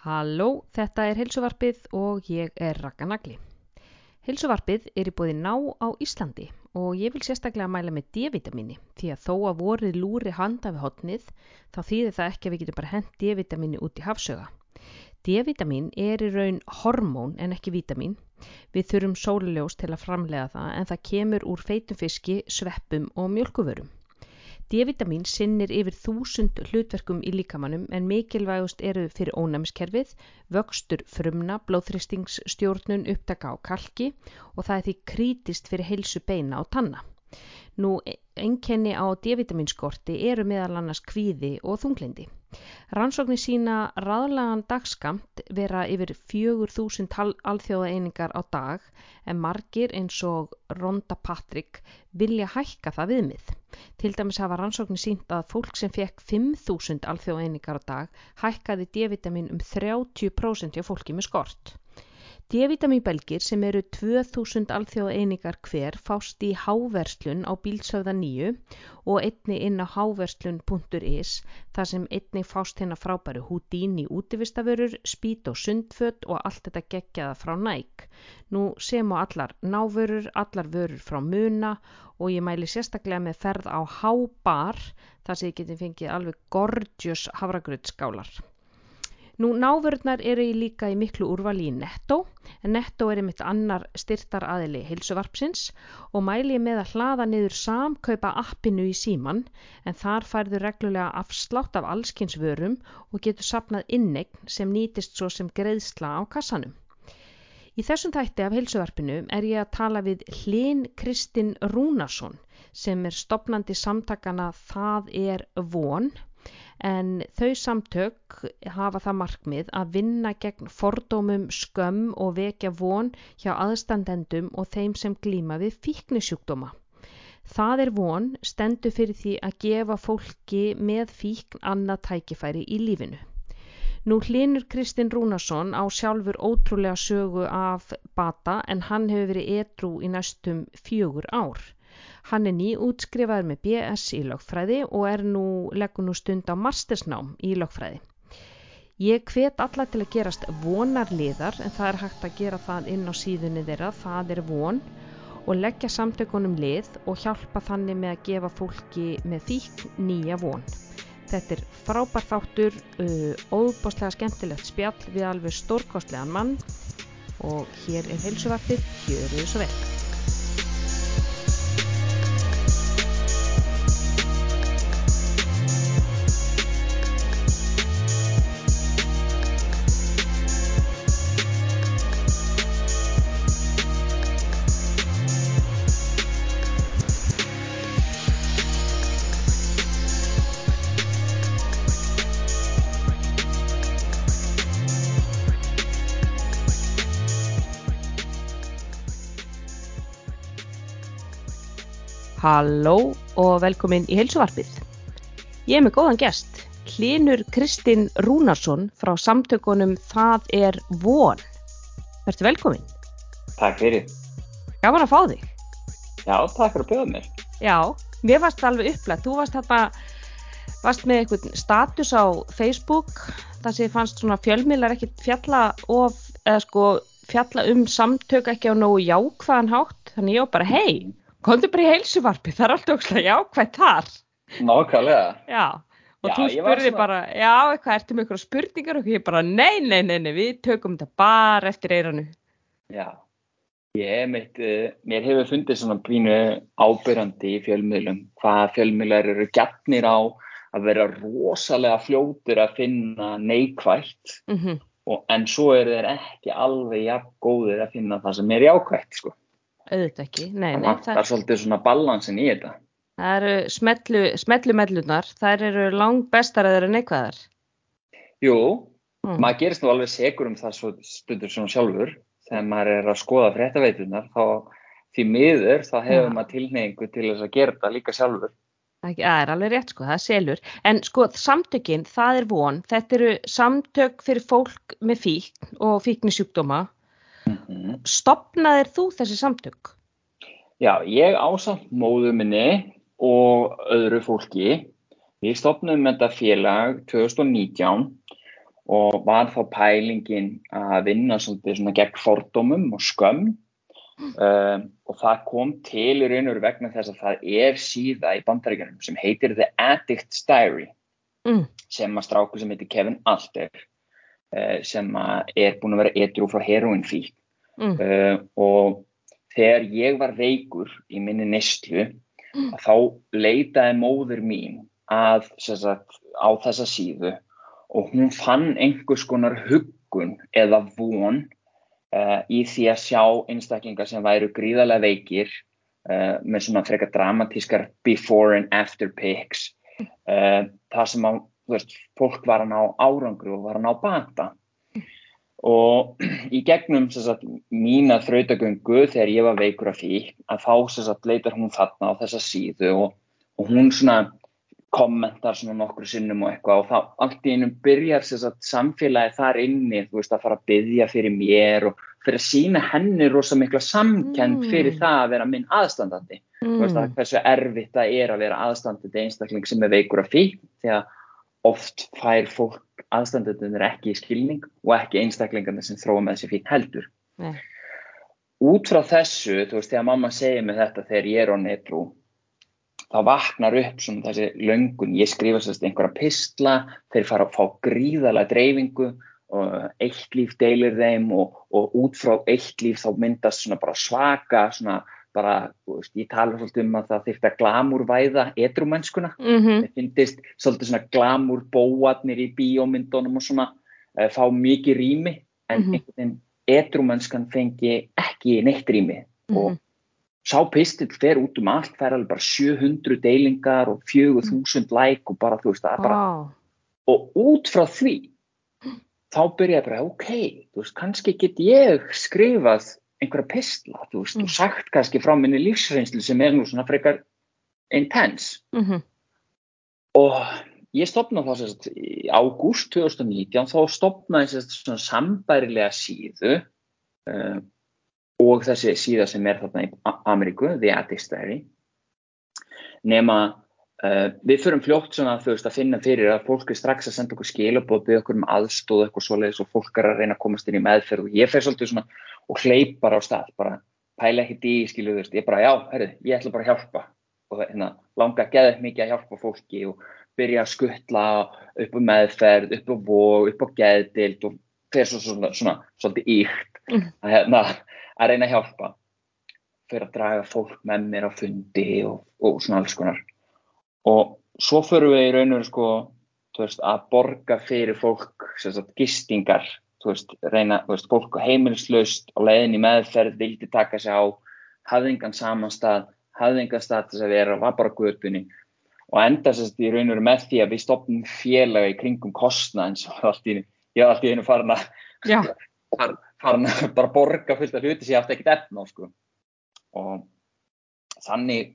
Halló, þetta er Hilsuvarpið og ég er Raka Nagli. Hilsuvarpið er í bóði ná á Íslandi og ég vil sérstaklega mæla með D-vitamini því að þó að vorið lúri handa við hotnið þá þýðir það ekki að við getum bara hent D-vitamini út í hafsöga. D-vitamin er í raun hormón en ekki vitamin. Við þurfum sóluljós til að framlega það en það kemur úr feitum fiski, sveppum og mjölkuvörum. D-vitamin sinnir yfir þúsund hlutverkum í líkamannum en mikilvægust eru fyrir ónæmiskerfið, vöxtur frumna, blóðþristingsstjórnun, upptaka á kalki og það er því krítist fyrir heilsu beina og tanna. Nú, enkenni á D-vitaminskorti eru meðal annars kvíði og þunglindi. Rannsóknir sína raðlagan dagskamt vera yfir 4.000 alþjóða einingar á dag en margir eins og Ronda Patrik vilja hækka það viðmið. Til dæmis hafa rannsóknir sínt að fólk sem fekk 5.000 alþjóða einingar á dag hækkaði D-vitamin um 30% hjá fólki með skort. D-vitaminbelgir sem eru 2000 alþjóða einingar hver fást í háverslun á bílsöfða nýju og einni inn á háverslun.is þar sem einni fást hérna frábæru húdín í útivistaförur, spít og sundfött og allt þetta geggjaða frá næk. Nú sem á allar návörur, allar vörur frá muna og ég mæli sérstaklega með ferð á hábar þar sem þið getum fengið alveg gorgeous havragröðskálar. Nú návörðnar eru líka í miklu úrvali í Netto en Netto er einmitt annar styrtar aðili heilsuvarpsins og mæli ég með að hlaða niður samkaupa appinu í síman en þar færðu reglulega afslátt af allskynnsvörum og getur sapnað innegn sem nýtist svo sem greiðsla á kassanum. Í þessum þætti af heilsuvarpinu er ég að tala við Hlinn Kristinn Rúnarsson sem er stopnandi samtakana Það er von en þau samtök hafa það markmið að vinna gegn fordómum, skömm og vekja von hjá aðstandendum og þeim sem glýma við fíknisjúkdóma. Það er von stendur fyrir því að gefa fólki með fíkn annað tækifæri í lífinu. Nú hlinur Kristinn Rúnarsson á sjálfur ótrúlega sögu af bata en hann hefur verið edru í næstum fjögur ár. Hann er nýútskrifaður með BS í lögfræði og er nú, leggur nú stund á mastersnám í lögfræði. Ég hvet alla til að gerast vonarliðar en það er hægt að gera það inn á síðunni þeirra, það er von og leggja samtökunum lið og hjálpa þannig með að gefa fólki með þýk nýja von. Þetta er frábær þáttur, uh, óbáslega skemmtilegt spjall við alveg stórkostlegan mann og hér er heilsuvartið, hér er svo vel. Halló og velkomin í heilsuvarpið. Ég er með góðan gest, Hlinur Kristinn Rúnarsson frá samtökunum Það er von. Verður velkomin. Takk fyrir. Gaman að fá þig. Já, takk fyrir að bjóða mér. Já, mér varst alveg upplægt. Þú varst, þarna, varst með einhvern status á Facebook þar sem fannst svona fjölmiðlar ekkit fjalla, of, sko, fjalla um samtök ekki á nógu jákvæðan hátt. Þannig ég var bara, hei komdu bara í heilsuvarpi, það er alltaf ógslag jákvæmt þar. Nákvæmlega. Já, og Já, þú spurði bara, já, eitthvað, ertu með ykkur spurningar og ég bara, nei, nei, nei, nei, við tökum þetta bara eftir eiranu. Já. Ég mitt, uh, mér hefur fundið svona pínu ábyrjandi í fjölmiðlum, hvað fjölmiðlar eru gætnir á að vera rosalega fljótur að finna neikvægt Mm og, en svo eru þeir ekki alveg jafn góðir að finna það sem er jákvægt sko. Auðvitað ekki, nei, Það nei, vantar það, svolítið svona balansin í þetta. það eru smetlu, smetlu mellunar, þær eru lang bestar að þeirra neikvæðar. Jú, Mm. maður gerist nú alveg segur um það svo stundur svona sjálfur þegar maður er að skoða fréttaveitunar þá því miður þá hefur Já. maður tilneyingu til þess að gera þetta líka sjálfur. Það er alveg rétt sko, það er selur. En sko samtökin, það er von, þetta eru samtök fyrir fólk með fíkn og fíknisjúkdóma. Mm Stopnaðir þú þessi samtök? Já, ég ásamt móðu minni og öðru fólki. Við stopnum þetta félag 2019 og var þá pælingin að vinna svolítið svona gegn fordómum og skömm um, og það kom til í raun og vegna þess að það er síða í bandaríkjunum sem heitir The Addict's Diary mm. sem að stráku sem heitir Kevin Alter uh, sem er búin að vera edru frá heroinfík Mm. uh, og þegar ég var veikur í minni neyslu Mm. þá leitaði móður mín að sagt, á þessa síðu og hún fann einhvers konar huggun eða von uh, í því að sjá einstaklingar sem væru gríðarlega veikir uh, með svona frekar dramatískar before and after pics uh, það sem að, veist, fólk var að ná árangru og var að ná bata og í gegnum sagt, mína þrautagöngu þegar ég var veikur af því að þá sagt, leitar hún þarna á þessa síðu og, og hún svona kommentar svona nokkru sinnum og eitthvað og þá allt í einum byrjar sagt, samfélagi þar inni veist að fara að byggja fyrir mér og fyrir að sína henni rosa mikla samkend fyrir Mm. það að vera minn aðstandandi þú veist að Mm. hversu erfitt það er að vera aðstandandi einstakling sem er veikur af því því að oft fær fólk aðstandendur ekki í skilning og ekki einstaklingarnir sem þróa með þessi fín heldur. Nei. Út frá þessu, þú veist, þegar mamma segir mig þetta þegar ég er á netrú, þá vaknar upp svona þessi löngun, ég skrifa sérst einhverja pistla, þeir fara að fá gríðalega dreifingu og eitt líf deilir þeim og, og út frá eitt líf þá myndast svona bara svaka, svona bara, veist, ég tala svolítið um að það þyrfti að glamúrvæða edrumennskuna Mhm. mér finnst svolítið svona glamúr bóatnir í bíómyndunum og svona uh, fá mikið rými en Mhm. einhvern veginn edrumennskan fengi ekki neitt rými og Mhm. sá pistill fer út um allt, fer alveg bara 700 deilingar og 4000 like og bara þú veist það er bara Vá. og út frá því þá byrja ég bara, ok, þú veist, kannski get ég skrifað einhverja pistla, þú veist, Mm. og sagt kannski frá minni lífsreynslu sem er nú svona frekar intense Mhm. og ég stopnaði þá sérst í ágúst 2019 þá stopnaði sérst svona sambærilega síðu uh, og þessi síða sem er þarna í Ameríku, The Addicts Diary nema uh, við förum fljótt svona þú veist að finna fyrir að fólk er strax að senda okkur skilabóð byggja okkur um aðstóð eitthvað svoleiðis og fólk er að reyna að komast inn í meðferð og ég fer svolítið svona og hleyp bara á stað bara pæla ekkert í skilu þú veist ég bara já, herri, ég ætla bara að hjálpa. Og hérna, langa að geða mikið að hjálpa fólki og byrja að skuttla upp á meðferð, upp á vóg, upp á geðdild og fer svo svona, svona svolítið íkt Mm. að, hérna, að reyna að hjálpa. Fyrir að draga fólk með mér á fundi og, og svona alls konar. Og svo förum við í raun og veru sko veist, að borga fyrir fólk sem sagt, gistingar þú veist, reyna, þú veist, fólk heimilislaust á leiðin í meðferð, vildi taka sig á hafði engan samanstað hafði engan þess að vera, var bara á götunni og enda sérst í raun og veru með því að við stopnum félaga í kringum kostna eins og allt í ég var allt í einu farin að far, farin að bara borga fullt af hluti sem ég átti ekkert efna á sko. og þannig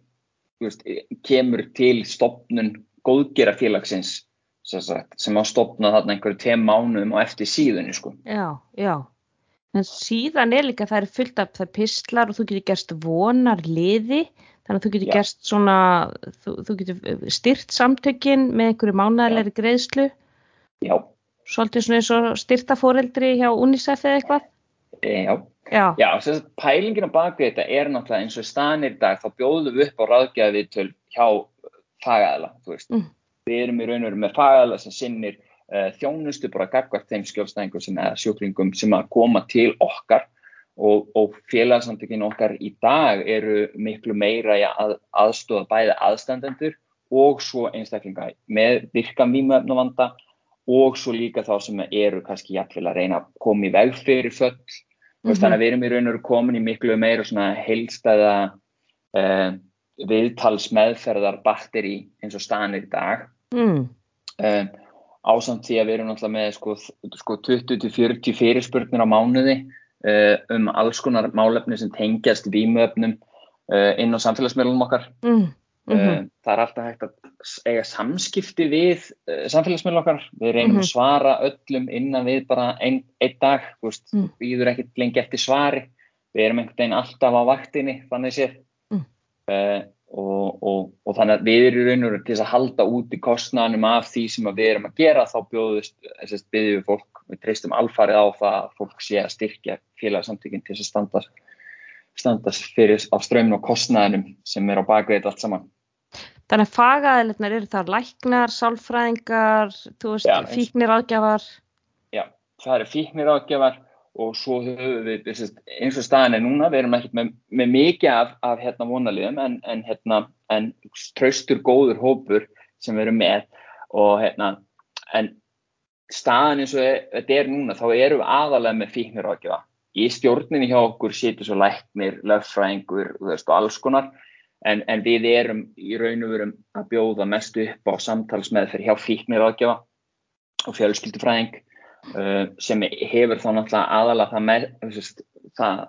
þú veist, kemur til stopnun góðgerafélagsins sagt, sem á stopna þarna einhverju tveim mánuðum og eftir síðunni sko. Já, já. En síðan er líka það er fullt af það pistlar og þú getur gerst vonar liði, þannig að þú getur Já. gerst svona, þú, þú getur styrt samtökin með einhverju mánæðilegri greiðslu, já, svolítið svona eins og styrta foreldri hjá UNICEF eða eitthvað. e, já Já, Já, þess að pælingin á bakvið þetta er náttúrulega eins og stanir dag, þá bjóðum við upp á ráðgjafi til hjá fagæðala, þú veist. Mm. Við erum í raun og veru með fagæðala sem sinnir uh, þjónustu bara gagvart þeim skjólstæðingum sem eða sjúklingum sem að koma til okkar og, og félagsamtökin okkar í dag eru miklu meira að aðstofa bæði aðstandendur og svo einstaklinga með virkan vímöfnavanda og svo líka þá sem eru kannski jafnvel að reyna að koma í veg fyrir föll mm Mhm. þannig að við erum í raun og veru komin í miklu meira svona heilstæða uh, viðtals meðferðar batteri eins og stanir í dag. Mm, um, ásamt því að við erum náttúrulega með sko, sko 20-40 fyrirspurnir á mánuði uh, um alls konar málefni sem tengjast vímuöfnum uh, inn á samfélagsmiðlunum okkar. Mm, mm uh, það er alltaf hægt að eiga samskipti við uh, samfélagsmiðlunum okkar. Við reynum Mhm. að svara öllum innan við bara einn ein dag þú veist, Mm. býður ekkert lengi eftir svari. Við erum einhvern veginn alltaf á vaktinni þannig séð. Mm. uh, og, og, og þannig að við erum raun og raun til að halda út í kostnæðanum af því sem við erum að gera þá bjóðust, þess að byggjum við fólk við treystum alfarið á það að fólk sé að styrkja félagsamtökinn til þess að standa standast fyrir á strömmin og kostnæðinum sem er á bakveit allt saman Þannig að fagaðilegnar eru það læknar, sálfræðingar, veist, Já, fíknir ágjafar? Já, það eru fíknir ágjafar og svo höfum við, eins og staðin er núna, við erum ekkert með, með mikið af, af hérna vonaliðum en, en, hérna, en traustur góður hópur sem við erum með. Og hérna, en staðin eins og þetta er núna, þá erum við aðalega með fíknir ágjafa. Í stjórninni hjá okkur sýtur svo læknir, löffræðingur og alls konar. En, en við erum í raun og verum að bjóða mest upp á samtalsmeðferð hjá fíknir ágjafa og fjölskyldufræðing uh, sem hefur þá náttúrulega aðalega það, með, það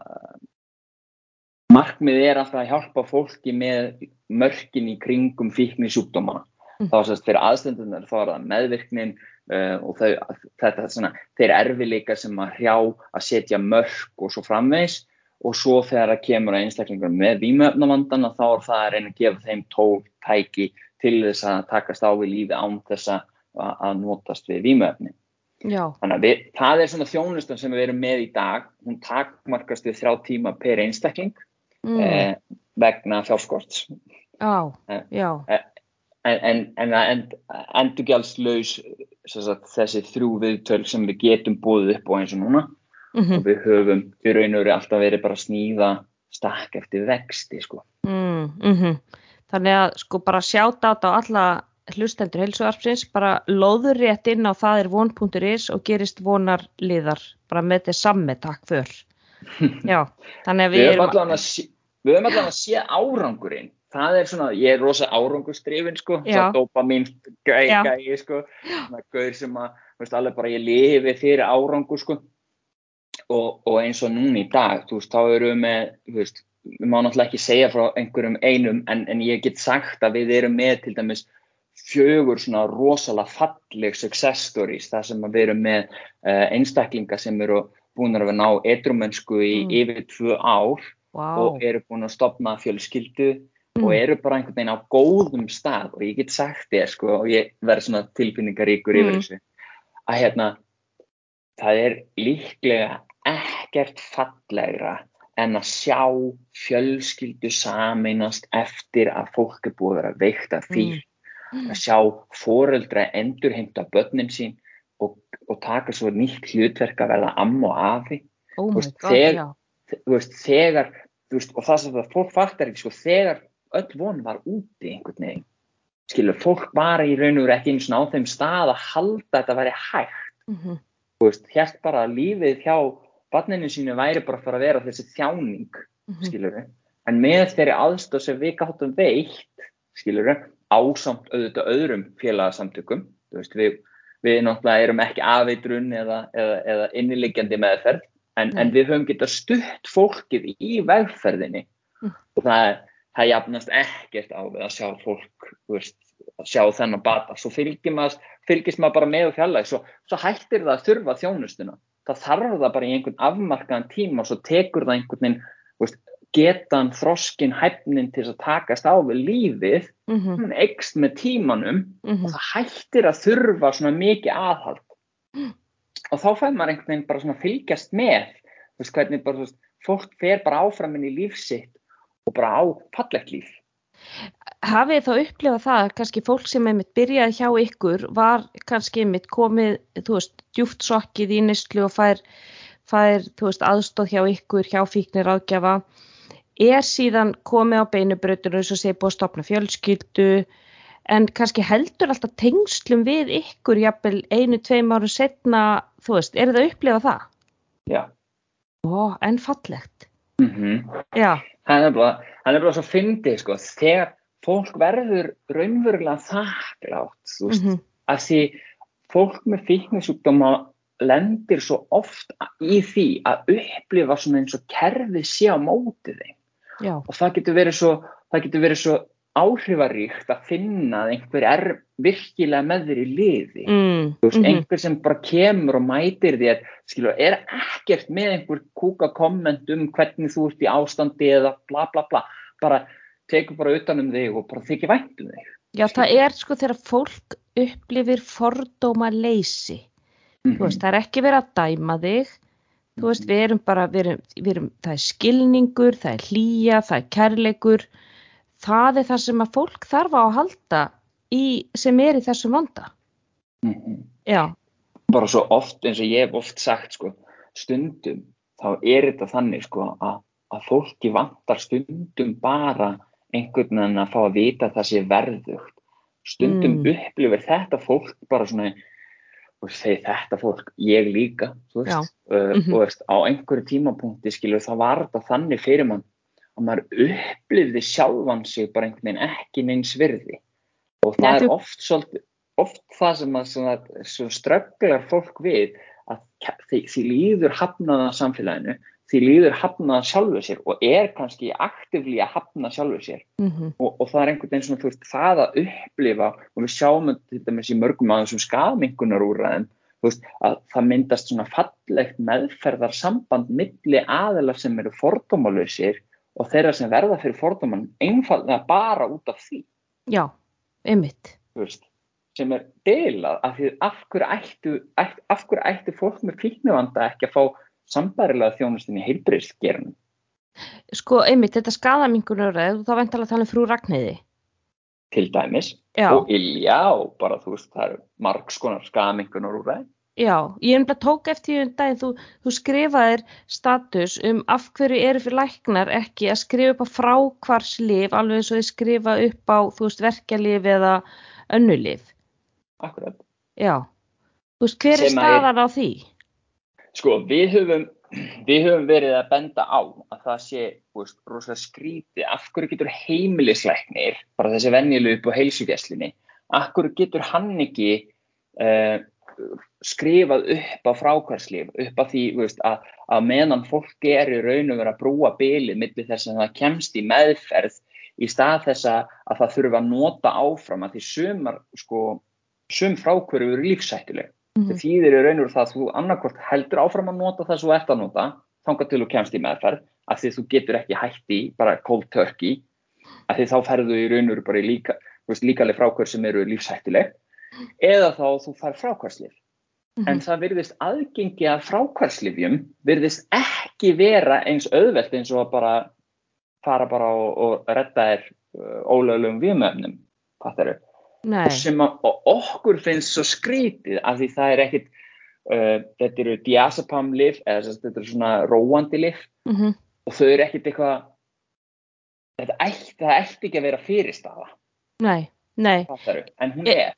markmið er alltaf að hjálpa fólki með mörkin í kringum fíkni sjúkdómana mm. þá sérst fyrir aðstendunar þá er það meðvirknin uh, og þau, þetta svona þeir erfileika sem að hrjá að setja mörk og svo framvegs og svo þegar það kemur að einstaklingur með výmöfnavandan þá er það að reyna að gefa þeim tól tæki til þess að takast á við lífi án þess að notast við výmöfni. Þannig að við, það er svona þjónustan sem við erum með í dag, hún takmarkast við þrjá tíma per einstakling mm. eh, vegna fjárskort. Já, eh, já. Eh, en, en að endurgjaldslaus þessi þrjú viðtöl sem við getum búið upp á eins og núna mm -hmm. og við höfum í raun og veru alltaf verið bara að sníða stakk eftir vexti sko. Mm -hmm. Þannig að sko bara sjáta á alla hlustendur heilsuarpsins, bara loður rétt inn á það er von.is og gerist vonar liðar, bara með þetta samme takk för. Já, þannig að við, við erum allavega að, við höfum allavega að sé árangurinn. Það er svona, ég er rosa árangustrifin sko, það dópa mín gæi, gæi sko, það er gauð sem að, veist, alveg bara ég lifi fyrir árangu sko. Og, og eins og núna í dag, þú veist, þá eru við með, þú veist, við má náttúrulega ekki segja frá einhverjum einum en, en ég get sagt að við erum með til dæmis fjögur svona rosalega falleg success stories þar sem við erum með uh, einstaklinga sem eru búin að ná edrumönsku í mm. yfir tvö ár wow. og eru búin að stopna fjölskyldu mm. og eru bara einhvern veginn á góðum stað og ég get sagt þér sko og ég verð svona tilfinningaríkur mm. yfir þessu að hérna það er líklega ekkert fallegra en að sjá fjölskyldu saminast eftir að fólk er búið að vera veikt af því mm. Að sjá foreldra endurheimta börnin sín og, og taka svo nýtt hlutverk að verða am og afi. Oh veist, God, þegar, veist, þegar veist, og það sem það fólk fattar ekki sko, þegar öll von var úti einhvern veginn skilur, fólk bara í raun og veru ekki eins og á þeim stað að halda þetta að vera hægt mm -hmm. hérst bara lífið hjá barninu sínu væri bara að fara að vera þessi þjáning, mm -hmm. skilur en með þeirri aðstóð sem við gáttum veitt, skilur ásamt auðvitað öðrum félagsamtökum, veist, við, við náttúrulega erum ekki afeitrun eða, eða, eða innilegjandi meðferð, en, mm. en við höfum getað stutt fólkið í vegferðinni. Mm. og það, það jafnast ekkert á við að sjá fólk, veist, að sjá þennan bata, svo maður, fylgist maður bara með og fjallag, svo, svo hættir það að þurfa þjónustuna. Það þarf það bara í einhvern afmarkaðan tíma og svo tekur það einhvern veginn getan, þroskin, hæfnin til að takast á við lífið mm -hmm. hún eikst með tímanum mm -hmm. og það hættir að þurfa svona mikið aðhald mm. og þá fær maður einhvern veginn bara svona fylgjast með veist, hvernig bara, veist, fólk fer bara áfram inn í lífsitt og bara á fallegt líf hafið þá upplifað það, kannski fólk sem einmitt byrjaði hjá ykkur var kannski einmitt komið, þú veist, djúft sokkið í nýstlu og fær, fær þú veist, aðstóð hjá ykkur, hjá fíknir ágjafa, er síðan komið á beinubröðinu eins og sé búið að stopna fjölskyldu, en kannski heldur alltaf tengslum við ykkur, jafnvel einu, tveim áru setna, þú veist, er það upplifað það? Já. Ó, en fallegt. Mm -hmm. Já. Það er bara, það er bara svo fyndið, sko, þegar fólk verður raunverulega þakklátt þú veist, mm -hmm. að því fólk með fíknisjúkdóma lendir svo oft í því að upplifa svona eins og kerfið sé á mótið þeim Já. og það getur verið svo það getur verið svo áhrifaríkt að finna að einhver er virkilega með þér í liði mm, veist, -hmm. einhver sem bara kemur og mætir þér skilur, er ekkert með einhver kúka komment um hvernig þú ert í ástandi eða bla bla bla bara tekur bara utanum þig og bara þykir væntum þig. Já, það er sko þegar fólk upplifir fordóma leysi. Mm -hmm. veist, það er ekki verið að dæma þig, þú veist, við erum bara, við erum, við erum, það er skilningur, það er hlýja, það er kærleikur, það er það sem að fólk þarf á að halda í, sem er í þessum vanda. Mm -hmm. Já. Bara svo oft, eins og ég hef oft sagt, sko, stundum, þá er þetta þannig, sko, að, að fólki vantar stundum bara einhvern veginn að fá að vita að það sé verðugt. Stundum mm. upplifir þetta fólk bara svona, og segir þetta fólk, ég líka, þú veist, uh, mm -hmm. og veist, á einhverju tímapunkti, skilur, það var þetta þannig fyrir mann að maður upplifði sjálfan sig bara einhvern veginn ekki neins virði. Og það ja, er oft svolítið, oft það sem að, strögglar fólk við að því líður hafnaða samfélaginu því líður hafna sjálfu sér og er kannski aktivlí að hafna sjálfu sér. Mm -hmm. og, og það er einhvern veginn svona þú veist það að upplifa og við sjáum þetta með þessi mörgum aðeins um skafmingunar úrraðum þú veist að það myndast svona fallegt meðferðar samband milli aðelar sem eru fordómalösir og þeirra sem verða fyrir fordóman einfallega bara út af því. Já, ymmit sem er delað af því af hverju ættu, ættu, af hverju ættu fólk með fíknuvanda ekki að fá sambarilega þjónustin í heilbreyðsgerðinu. Sko einmitt, þetta skadamingunaröð, þá veintalega tala um frú Ragnæði. Til dæmis. Já. Og Ilja og bara þú veist, það eru margskonar skadamingunarúræði. Já, ég er umlað tók eftir um daginn, þú, þú skrifaðir status um af hverju eru fyrir læknar ekki að skrifa upp á frákvarslif alveg eins og þið skrifa upp á, þú veist, verkjalif eða önnulif. Akkurat. Já, þú veist, hver er staðan á því? Sko, við höfum, við höfum verið að benda á að það sé veist, rosalega skríti, af hverju getur heimilisleiknir, bara þessi vennilu upp á heilsugjæslinni, af hverju getur hann ekki uh, skrifað upp á frákvarslif, upp á því veist, að, að meðan fólk er í raun og verið að brúa bylið millir þess að það kemst í meðferð í stað þess að það þurfa að nota áfram að því sumar, sko, sum frákvarju eru lífsættileg Mm -hmm. Það þýðir í raun og það að þú annarkort heldur áfram að nota það þú ert að nota þángar til þú kemst í meðferð af því þú getur ekki hætti bara cold turkey af því þá ferðu í raun og bara í líka, líkaleg frákvör sem eru lífsættileg eða þá þú fær frákværslif. Mm -hmm. En það virðist aðgengi að frákværslifjum virðist ekki vera eins auðvelt eins og að bara fara bara og, og redda þér ólögulegum viðmöfnum. Eru sem okkur finnst svo skrítið af því það er ekkit uh, þetta eru diazepam-lif eða þetta eru svona róandi-lif mm -hmm. og þau eru ekkit eitthvað þetta ætti, ætti ekki að vera fyrirstafa Nei, nei. En hún er.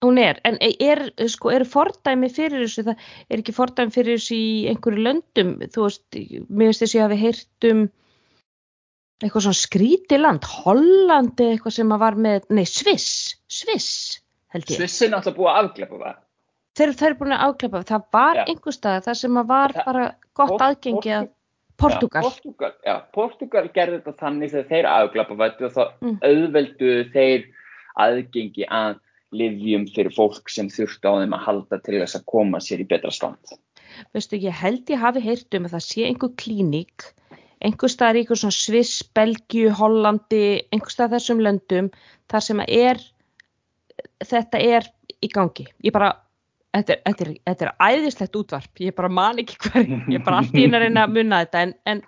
Hún er, en er, sko, er fordæmi fyrir þessu, það er ekki fordæmi fyrir þessu í einhverju löndum, þú veist, mér finnst þess að ég hafi heyrt um eitthvað svona skrítiland, Hollandi eitthvað sem að var með, nei Sviss, Sviss held ég. Sviss er náttúrulega búið að afglepa það. Þeir, þeir eru búin að afglepa það, það var ja. einhver stað það sem að var það, bara gott Port, aðgengi að Portugal. Ja, Portugal. Já, Portugal gerði þetta þannig þegar þeir afglepa það og þá mm. auðveldu þeir aðgengi að livjum fyrir fólk sem þurfti á þeim að halda til þess að koma sér í betra stand. Veistu, ég held ég hafi heyrt um að það sé einhver klíník einhver staðar eitthvað svona Sviss, Belgiu, Hollandi, einhver staðar þessum löndum þar sem er, þetta er í gangi. Ég bara, þetta er, þetta er, þetta er æðislegt útvarp, ég bara man ekki hver, ég bara allt í hérna reyna að munna þetta en, en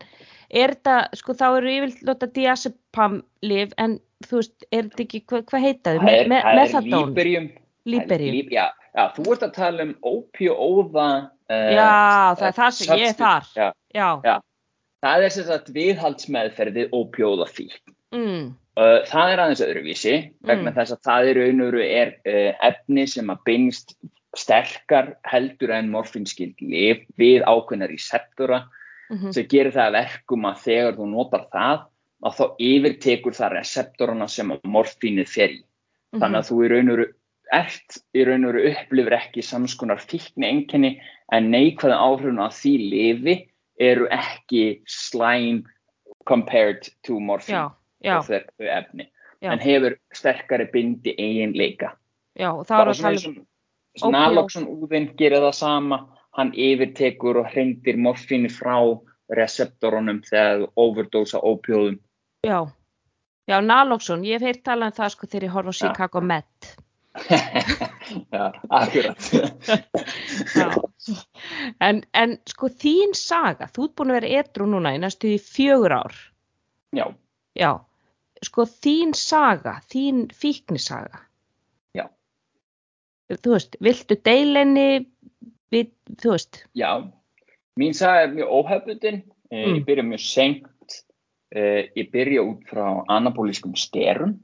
er þetta, sko þá eru yfirlega lota diazepam-liv en þú veist, er þetta ekki, hvað hva heitaðu? Það er, me, er líberium. Líberium. Líb, já, já, þú ert að tala um ópjóóða. Uh, já, það er það sem ég er þar. Já, já. Það er sem sagt viðhaldsmeðferði og bjóðafík. Mm. Uh, það er aðeins öðruvísi vegna mm. þess að það er raunuru er efni sem að beinst sterkar heldur en morfinskild lif við ákveðna receptora mm -hmm. sem gerir það verkum að þegar þú notar það að þá yfirtekur það receptorana sem að morfinið fer í. -hmm. Þannig að þú í raunuru ert í raunuru upplifur ekki samskonar fíkni enginni en neikvæða áhrifun að því lifi eru ekki slæm compared to morfín og þau efni. Já. en hefur sterkari bindi eiginleika bara svona og naloxon úðinn gerir það sama. Hann yfirtekur og hrendir morfínu frá receptorunum þegar þú overdosa ópjóðum já, Já, naloxón, ég hef heyrt talað um það sko þegar ég horf á Chicago Med. Já, akkurat. Já. En, en sko þín saga, þú ert búin að vera edru núna í næstu því fjögur ár. Já, Já, sko þín saga, þín fíknisaga. Já. Þú veist, viltu deilenni, við, þú veist, já. Mín saga er mjög óhefbundin. Eh, Mm. Ég byrja mjög seint. Eh, Ég byrja út frá anabólískum sterun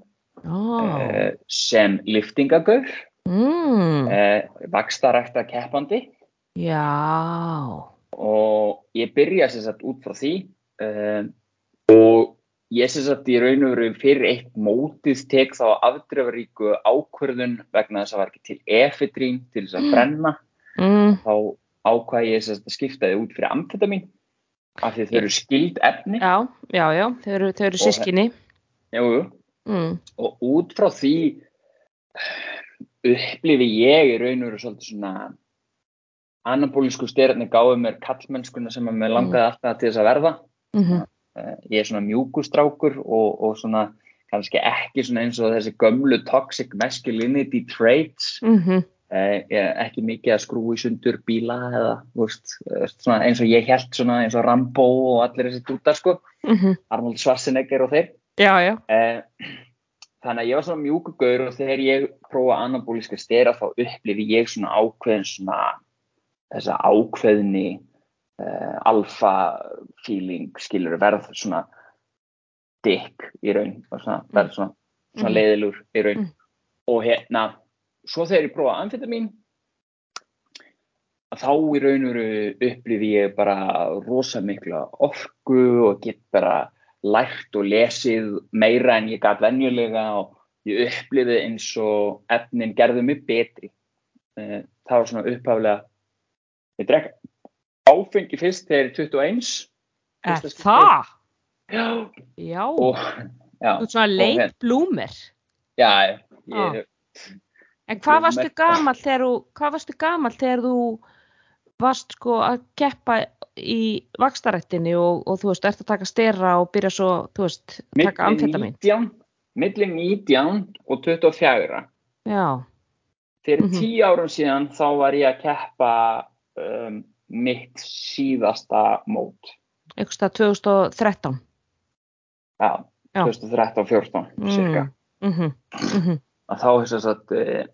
ó, eh, sem liftingagaur, mm, eh, vakstarækta keppandi já, og ég byrja sem sagt út frá því uh, og ég sem sagt í raun og veru fyrir eitt mótið tek þá afdrefaríku ákvörðun vegna þess að var ekki til efedrín til þess að brenna. Mm, þá ákvað ég sem sagt að skipta þið út fyrir amfetamin af því þau eru skild efni. Já, já, já, þau eru, þau eru sískinni. jú, jú. Mm, og út frá því upplifi ég í raun og veru svolítið svona anabólísku styrarnir gáðu mér kallmennskuna sem að mér langaði alltaf til þess að verða. Mm, Eh, ég er svona mjúkustrákur og, og svona kannski ekki svona eins og þessi gömlu toxic masculinity traits. Mm, eh, ég er ekki mikið að skrúi sundur bíla eða veist, eh, svona eins og ég held svona eins og Rambo og allir þessi dútar sko. Mm, Arnold Schwarzenegger og þeir. Já, já, eh, þannig að ég var svona mjúkugaur og þegar ég prófa anabólíska stera þá upplifi ég svona ákveðin svona þessa ákveðni uh, alfa feeling skilur verð svona dick í raun og svona, verð svona, svona Mhm. leiðilur í raun Mm. og hérna svo þegar ég prófa amfetamin þá í raun og upplifi ég bara rosa mikla orku og get bara lært og lesið meira en ég gat venjulega og ég upplifið eins og efnin gerðu mig betri. Eh, Það var svona upphaflega, ég drekk áfengi fyrst þegar ég er 21. er það? Já. Já, Og, já, þú ert svona leit hérna- blúmer. já, ég, Ah. En hvað varstu gamall þegar þú, hvað varstu gamall þegar þú varst sko að keppa í vakstarættinni og, og þú veist, ert að taka stera og byrja svo, þú veist, taka amfetamin. 19, milli 19 og 24. Já, Fyrir Mhm. tíu árum síðan þá var ég að keppa um, mitt síðasta mót. eitthvað stað 2013. Já, Já. 2013-14 cirka. Mm -hmm, mm -hmm. Að þá sem sagt, eh,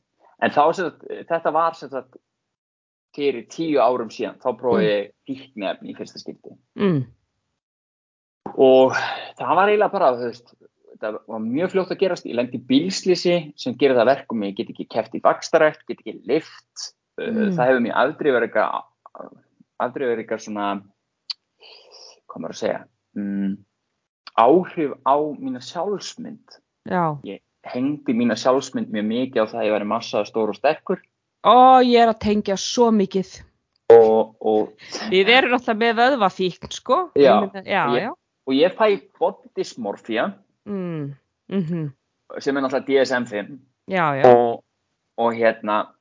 en þá sagt, þetta var sem sagt fyrir tíu árum síðan, þá prófaði ég fíknefni í fyrsta skipti. mm, Og það var eiginlega bara, þú veist, það var mjög fljótt að gerast. Ég lendi bílslýsi sem gerir það verkum, ég get ekki keft í bakstarætt, get ekki lift. Mm. Það hefur mér aldrei verið eitthvað, aldrei verið eitthvað svona, hvað maður að segja, mm, áhrif á mína sjálfsmynd. já. Hengdi mína sjálfsmynd mjög mikið á það að ég væri massaða stór og sterkur Ó, ég er að tengja svo mikið. og, og, Við erum alltaf með vöðvafíkn, sko. Já, Ég já, ég- já. og ég fæ body dysmorphia Mm, mm sem er náttúrulega DSM-5 Já, já. og, og hérna og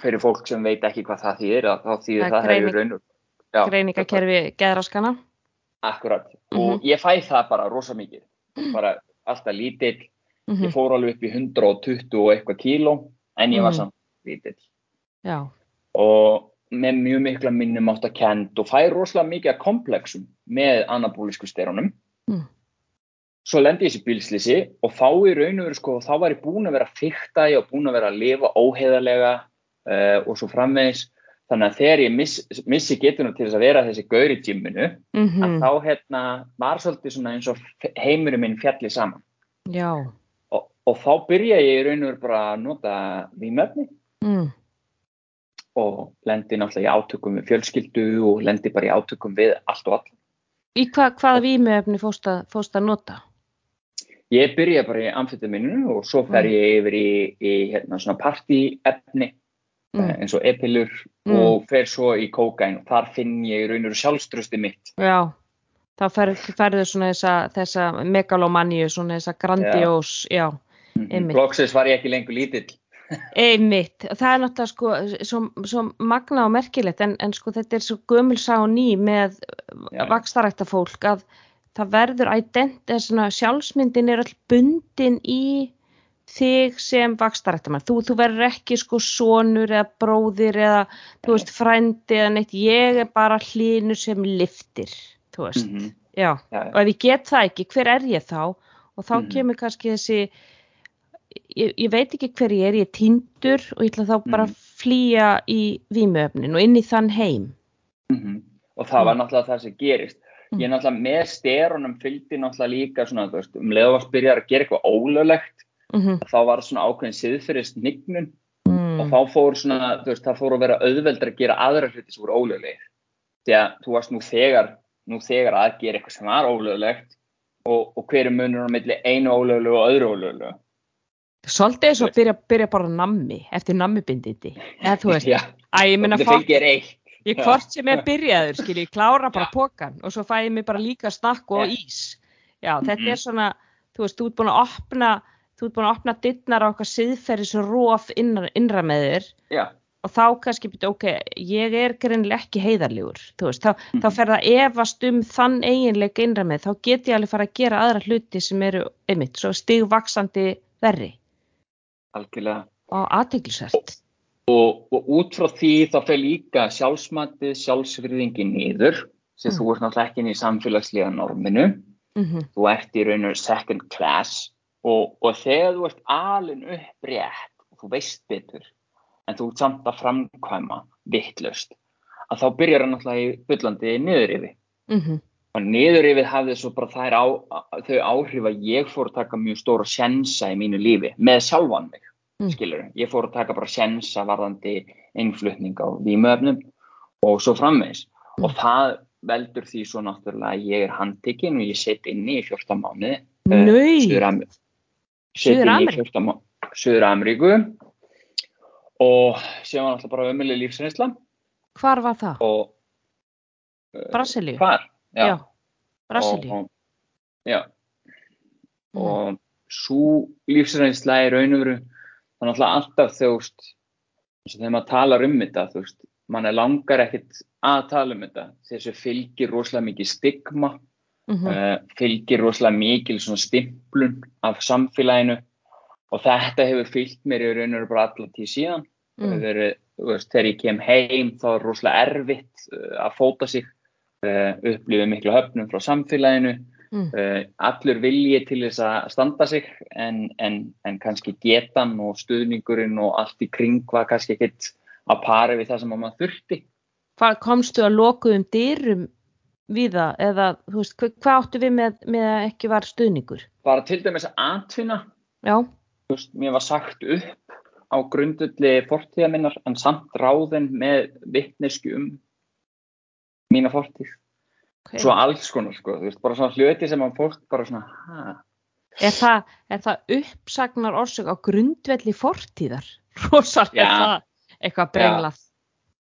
fyrir fólk sem veit ekki hvað það þýðir þá þýðir Það það, greining- hefur raun og- Já, Greiningakerfi geðraskana. akkurat Mhm. og ég fæ það bara rosa mikið bara alltaf lítill Mm ég fór alveg upp í 120 og eitthvað kíló en ég var Mhm. samt lítill Já. og með mjög mikla minnum átt að kend og fæ rosalega mikið komplexum með anabólisku sterunum Mm. svo lendi ég þessi bílslýsi og þá í raun og veru sko þá var ég búin að vera að fykta ég og búin að vera að lifa óheðarlega uh, og svo framvegis þannig að þegar ég miss, missi getuna til þess að vera þessi gaur í gymminu Mm að þá hérna var svolítið svona eins og heimurinn minn fjalli saman Já. og, og þá byrja ég í raun og veru bara að nota vímöfni Mm. og lendi náttúrulega í átökum við fjölskyldu og lendi bara í átökum við allt og all. Í hva, hvaða vímuefni fórst að, nota? Ég byrja bara í amfetaminu og svo fer Mm. ég yfir í, í hérna, svona partyefni Mm. mm. eins og epilur Mm. og fer svo í kókain og þar finn ég í raun og veru sjálfströsti mitt. Já. Þá fer, ferðu svona þessa, þessa megalomaníu, svona þessa grandiós, já. Einmitt. Blokksins var ég ekki lengur lítill. Einmitt, það er náttúrulega sko svo, svo magna og merkilegt en, en sko þetta er svo gömul sá ný með vakstarækta fólk að það verður ident, eða svona sjálfsmyndin er all bundin í þig sem vakstarættamann. Þú, þú verður ekki sko sonur eða bróðir eða þú veist frændi eða neitt. Ég er bara hlínur sem liftir, þú veist. Mhm. Já, Já, og ef ég get það ekki, hver er ég þá? Og þá Mhm. kemur kannski þessi, ég, ég veit ekki hver ég er, ég er týndur og ég ætla þá bara að Mhm. flýja í vímuöfnin og inn í þann heim. Mhm. Og það var Mm. náttúrulega það sem gerist. Mm. Ég náttúrulega með sterunum fylgdi náttúrulega líka svona, veist, um byrja að gera eitthvað ólöglegt, Mm þá var svona ákveðin siðferðist nignun -hmm. og þá fór svona, þú veist, það fór að vera auðveldar að gera aðra hluti sem voru ólöglegir. Því að þú varst nú þegar, nú þegar að gera eitthvað sem var ólöglegt og, og hver er munur á milli einu ólöglegu og öðru ólöglegu. Svolítið eins og að byrja, byrja bara nammi, eftir nammibindindi. Eða þú veist, að ég minna fólk, ég hvort sem er byrjaður, skil ég klára bara Já. pokan og svo fæ ég mig bara líka snakk og ís. Já, þetta Mhm. er svona, þú veist, þú ert búin að opna, þú ert búin að opna dittnar á okkar siðferðis róf innra, innra með þér Já, og þá kannski byrja, ok, ég er greinilega ekki heiðarlegur, þú veist, þá, Mhm. þá fer það efast um þann eiginleika innra með, þá get ég alveg fara að gera aðra hluti sem eru, einmitt, svo stigvaksandi verri algjörlega. og aðteglisvert. Og, og út frá því þá fer líka sjálfsmatið, sjálfsvirðingi niður, sem Mm. þú ert náttúrulega ekki inn í samfélagslega norminu. Mm þú ert í raun og second class og, og þegar þú ert alin upp rétt og þú veist betur en þú ert samt að framkvæma vittlust að þá byrjar hann náttúrulega í byllandi niðurifi -hmm. og niðurifið hafði svo bara þær á, þau áhrif að ég fór að taka mjög stóra sjensa í mínu lífi með sjálfan mig Mm. skilur, ég fór að taka bara sjensa varðandi innflutning á vímöfnum og svo framvegs Mm. og það veldur því svo náttúrulega að ég er handtekinn og ég set inni í 14 mánuði Eh, Nau, Suður-Am- set inn í Suður-Ameríku? 14 má- Suður-Ameríku og sem var náttúrulega bara ömuleg lífsreynsla hvar var það? og Brasilíu? hvar? Já, Brasilíu. og, og, já, Mm. og svo lífsreynsla er náttúrulega alltaf þú veist eins og þegar maður talar um þetta þú veist, mann er langar ekkit að tala um þetta þessu fylgir rosalega mikið stigma Mhm. uh, fylgir rosalega mikil stimplun af samfélaginu og þetta hefur fylgt mér í raun og veru bara allar tíð síðan Mm. mm. verið, veist, þegar ég kem heim þá er rosalega erfitt uh, að fóta sig uh, upplifið miklu höfnum frá samfélaginu Mm. uh, allur vilji til þess að standa sig en, en, en kannski getan og stuðningurinn og allt í kring var kannski ekkit að pari við það sem að maður þurfti Hvað komstu að lokuðum dyrum við það eða þú veist, hvað, hvað áttu við með, með að ekki var stuðningur? bara til dæmis að atvinna Já, þú veist, mér var sagt upp á grundulli fortíða minnar en samt ráðin með vittnesku um mína fortíð ok. svo alls konar sko, þú veist, bara svona hluti sem að fólk bara svona, ha, Er það, er það uppsagnar orsök á grundvelli fortíðar? Rosalega Já. það eitthvað brenglað.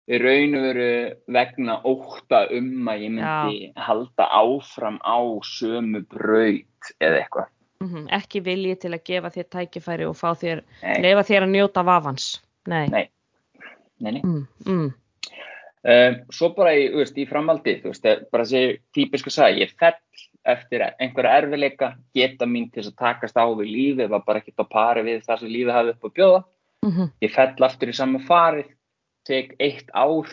Í raun og veru vegna ótta um að ég myndi halda áfram á sömu braut eða eitthvað. Mm Ekki vilji til að gefa þér tækifæri og þér, Nei, leifa þér að njóta vafans. Nei. Nei. nei, nei. Mm, mm, Um, svo bara í, þú veist, í framaldi, þú veist, bara þessi típiska sagði, ég fell eftir einhverja erfileika, geta mín til að takast á við lífið, var bara ekkert á pari við það sem lífið hafði upp að bjóða. mm Ég fell aftur í sama farið, tek eitt ár,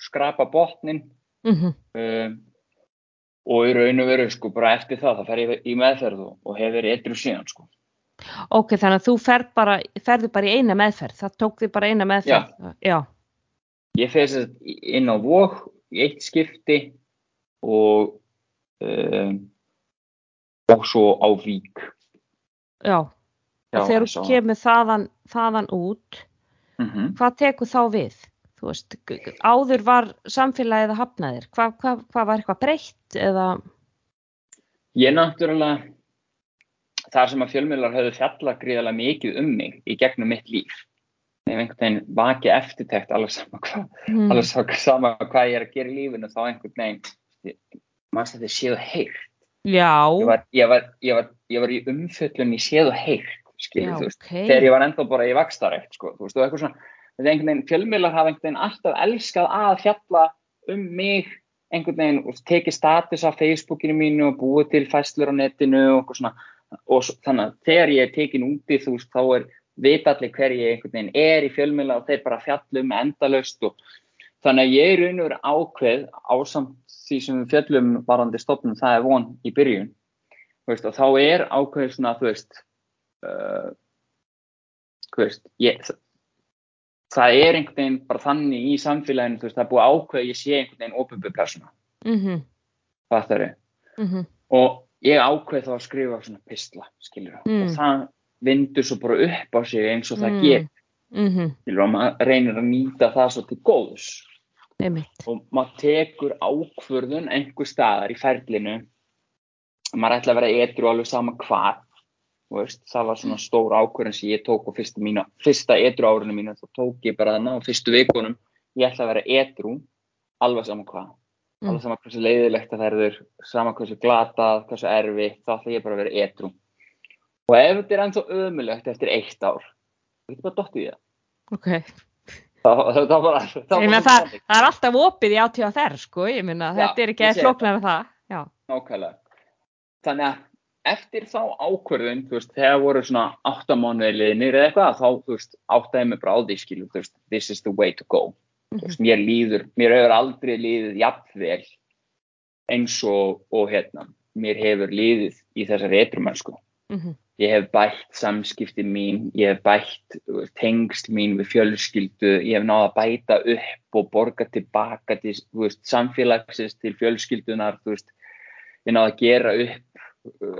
skrapa botnin mm um, og í raun og veru, sko, bara eftir það, það fer ég í meðferð og, og hefur eitthvað síðan, sko. Ok, þannig að þú ferð bara, ferðu bara í eina meðferð. Það tók þig bara eina meðferð. Já. Ég fer þess að inn á vók í eitt skipti og um, og svo á vík. Já. Já, þegar þú kemur þaðan, þaðan út, Mhm. hvað tekur þá við? Þú veist, áður var samfélagið að hafna þér. Hvað hva, hva var eitthvað breytt eða? Ég náttúrulega, þar sem að fjölmiðlar höfðu fjallað gríðarlega mikið um mig í gegnum mitt líf. Ef einhvern veginn vakið eftirtekt alveg sama hvað, Mm. alveg sama- hvað ég er að gera í lífinu, þá einhvern veginn, maður þetta séð og heyrt. Já, Ég var, ég var, ég var, ég var í umfjöllun í séð heyrt, já, veist. ok. þegar ég var ennþá bara í vakstarekt sko, þú veist, og eitthvað svona veginn, fjölmiðlar hafa einhvern veginn alltaf elskað að fjalla um mig einhvern veginn og tekið status á Facebookinu mínu og búið til fæslur á netinu og eitthvað svona og þannig að þegar ég er tekin úti þú veist þá er vita allir hver ég einhvern veginn er í fjölmiðla og þeir bara fjallum endalaust og þannig að ég er raun og veru ákveð ásamt því sem við fjöllum varandi stofnum það er von í byrjun veist, og þá er ákveð svona þú veist uh, veist ég, það, það er einhvern veginn bara þannig í samfélaginu veist, það er búið ákveð að ég sé einhvern veginn ofinbjörn persóna, mhm, það er mhm, og ég ákveð þá að skrifa svona pistla, Mm. og það vindur svo bara upp á sig eins og það Mm. ger, skilur og maður reynir að nýta það svo til góðs. Einmitt, og maður tekur ákvörðun einhver staðar í ferlinu. Maður ætla að vera edru alveg sama hvað veist, það var svona stór ákvörðun sem ég tók á fyrsta, mína, fyrsta edru árinu mínu þá tók ég bara þarna á fyrstu vikunum ég ætla að vera edru alveg sama hvað Mm. alveg sama hversu leiðilegt það verður sama hversu glatað, hversu erfi þá ætla ég bara að vera edru og ef þetta er ennþá ömulegt eftir eitt ár þá getur bara dottið í það ok. bara, þá Ég meina bara það, það er alltaf opið í átíða sko, ég Já, þetta er ekki að segi flóknar en það. Nákvæmlega. Þannig að eftir þá ákvörðun, þú veist, þegar voru svona áttamánuði liðnir eða eitthvað, þá, þú veist, áttaði mig bara á því skilu, þú veist, this is the way to go. Þú veist, mér líður, mér hefur aldrei líðið jafnvel eins og, og hérna, mér hefur líðið í þessari etrumennsku. Mhm, Ég hef bætt samskipti mín, ég hef bætt tengsl mín við fjölskyldu, ég hef náða að bæta upp og borga tilbaka til þú veist, samfélagsins, til fjölskyldunar, þú veist, ég náða að gera upp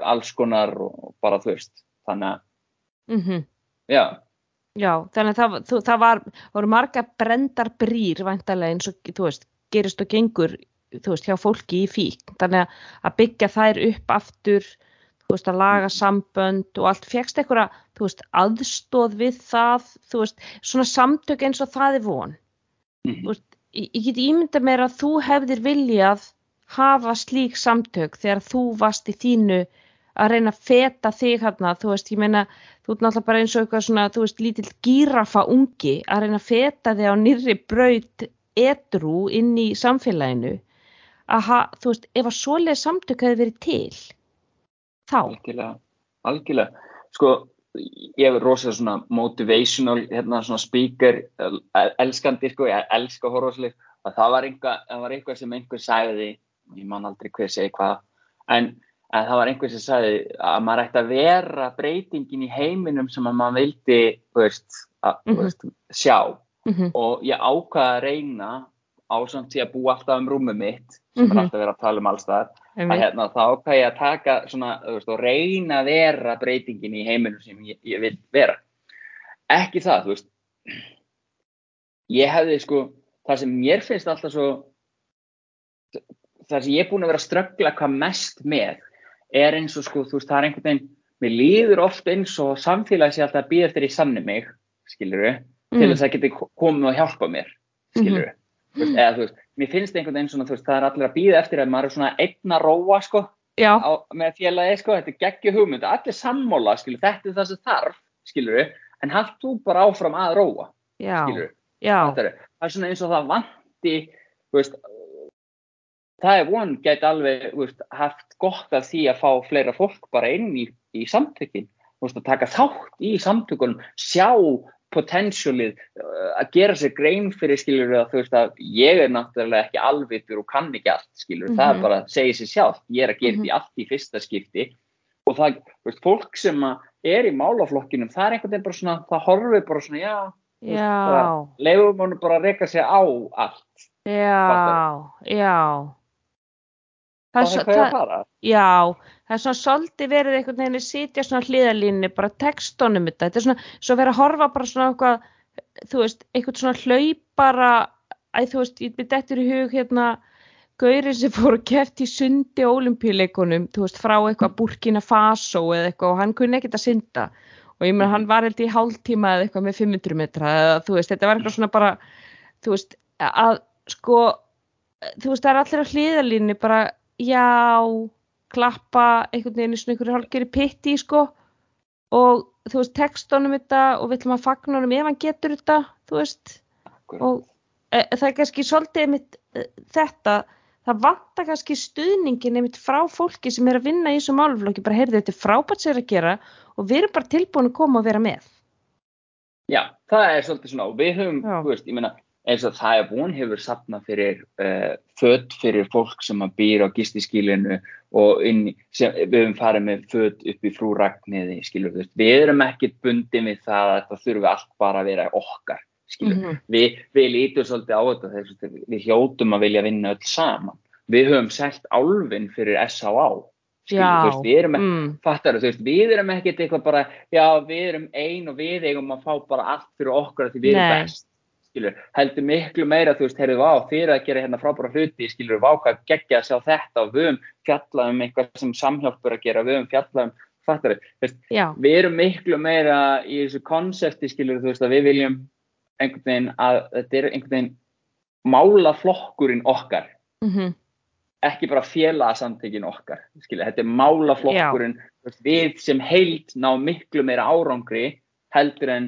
alls konar og bara þú veist, þannig að, mhm. já, Já, þannig að það, það var, voru marga brendar brýr væntalega eins og, þú veist, gerist og gengur, þú veist, hjá fólki í fík. Þannig að- að byggja þær upp aftur, þú veist, að laga sambönd og allt. Fegst einhverja, þú veist, aðstóð við það, þú veist, svona samtök eins og það er von. Mhm. Þú veist, ég, ég get ímynda mér að þú hefðir viljað hafa slík samtök þegar þú varst í þínu að reyna að feta þig hérna, þú veist, ég meina, þú ert náttúrulega bara eins og eitthvað svona, þú veist, lítill gírafa ungi að reyna að feta þig á nýrri braut edru inn í samfélaginu. Að, þú veist, ef að svoleið samtök hefði verið til, þá. algjörlega, algjörlega, sko, ég hef rosa svona motivational, hérna svona speaker, el- elskandi, sko, ég elska horfarsleik, að það var eitthvað, það var eitthvað sem einhver sagði, ég man aldrei hver segi hvað, en en það var einhver sem sagði að maður ætti að vera breytingin í heiminum sem að maður vildi veist, að, Mhm. þú veist, sjá. Mm og ég ákvaða að reyna ásamt því að búa alltaf um rúmið mitt sem Mhm. er alltaf verið að tala um allstaðar að hérna, þá ákvaða ég að taka svona, veist, og reyna að vera breytingin í heiminum sem ég, ég vil vera. Ekki það, þú veist. Ég hefði sko það sem mér finnst alltaf svo það sem ég er búin að vera að ströggla hvað mest með er eins og sko, þú veist, það er einhvern veginn mér líður oft eins og samfélagi sé alltaf að býða eftir í sanni mig, skilur við til Mm. þess að geti komið og hjálpa mér skilur við, þú veist, eða þú veist mér finnst einhvern veginn svona, þú veist, það er allir að býða eftir að maður er svona einn að róa, sko á, með félagi, sko, þetta er geggju hugmynd allir sammála, skilur, þetta er það sem þarf skilur við, en halt þú bara áfram að róa, já, skilur við já, það er, það er svona eins og það vanti þú veist það er von gæti alveg veist, haft gott af því að fá fleira fólk bara inn í, í samtökin. Veist, að taka þátt í samtökunum sjá potentialið uh, að gera sér grein fyrir skilur að þú veist að ég er náttúrulega ekki alvitur og kann ekki allt skilur við, það Mhm. er bara að segja sér sjálf ég er að gera Mhm. því allt í fyrsta skipti. Og það, veist, fólk sem að er í málaflokkinum, það er einhvern veginn bara svona það horfir bara svona, já já, leifum hann bara að reyka sig á allt. Já, já. Það er svo- hvað ég að fara? Já, það er svona svolítið verið einhvern veginn að sitja svona hliðalínni, bara textunum þetta, þetta er svona, svo verið að horfa bara svona eitthvað, þú veist, eitthvað svona hlaupara, æ, þú veist, ég byrði eftir í hug hérna, gaurið sem fór að keft í sundi olimpíuleikunum, þú veist, frá eitthvað Burkina Faso eða eitthvað og hann kunni ekkert að synda. Og ég meina hann var held í hálftíma eða eitthvað með 500 metra eða þú veist, þetta var eitthvað svona bara, þú veist, að sko, þú veist, það er allir á hliðalínni bara, já, klappa einhvern veginn í svona einhverju hálfgeri pitti sko og þú veist textunum þetta og við ætlum að fagna honum ef hann getur þetta þú veist og e, það er kannski svolítið mitt e, þetta það vantar kannski stuðningin einmitt frá fólki sem er að vinna í þessu máluflokki, bara heyrðu þetta er frábært sér að gera og við erum bara tilbúin að koma og vera með. Já, það er svolítið svona og við höfum, Já. þú veist, ég meina eins og það er búin hefur sapnað fyrir uh, född fyrir fólk sem að býr á gistiskílinu og inn, sem, við höfum farið með född upp í frú Ragnhiði, skilur við erum ekkit bundin við það að það þurfi allt bara að vera okkar, skilur, Mhm. við, við lítum svolítið á þetta, þess, við hljótum að vilja vinna öll saman, við höfum selt álfin fyrir S.A.A. veist, við erum Mm. fattar veist, við erum ekkert eitthvað bara, já, við erum ein og við eigum að fá bara allt fyrir okkur af því við erum Nei. best, skilur, heldur miklu meira, þú veist, heyrðu, vá, fyrir að gera hérna frábæra hluti, skilur, vá, hvað geggja að sjá þetta og við höfum fjallað um eitthvað sem samhjálpur að gera, við höfum fjallað um, fattar þú veist, Já, við erum miklu meira í þessu konsepti, skilur, þú veist, að við viljum einhvern veginn að þetta er einhvern veginn málaflokkurinn okkar, mm ekki bara félagsamtökin okkar skilja, þetta er málaflokkurinn þú veist, við sem heild ná miklu meira árangri heldur en,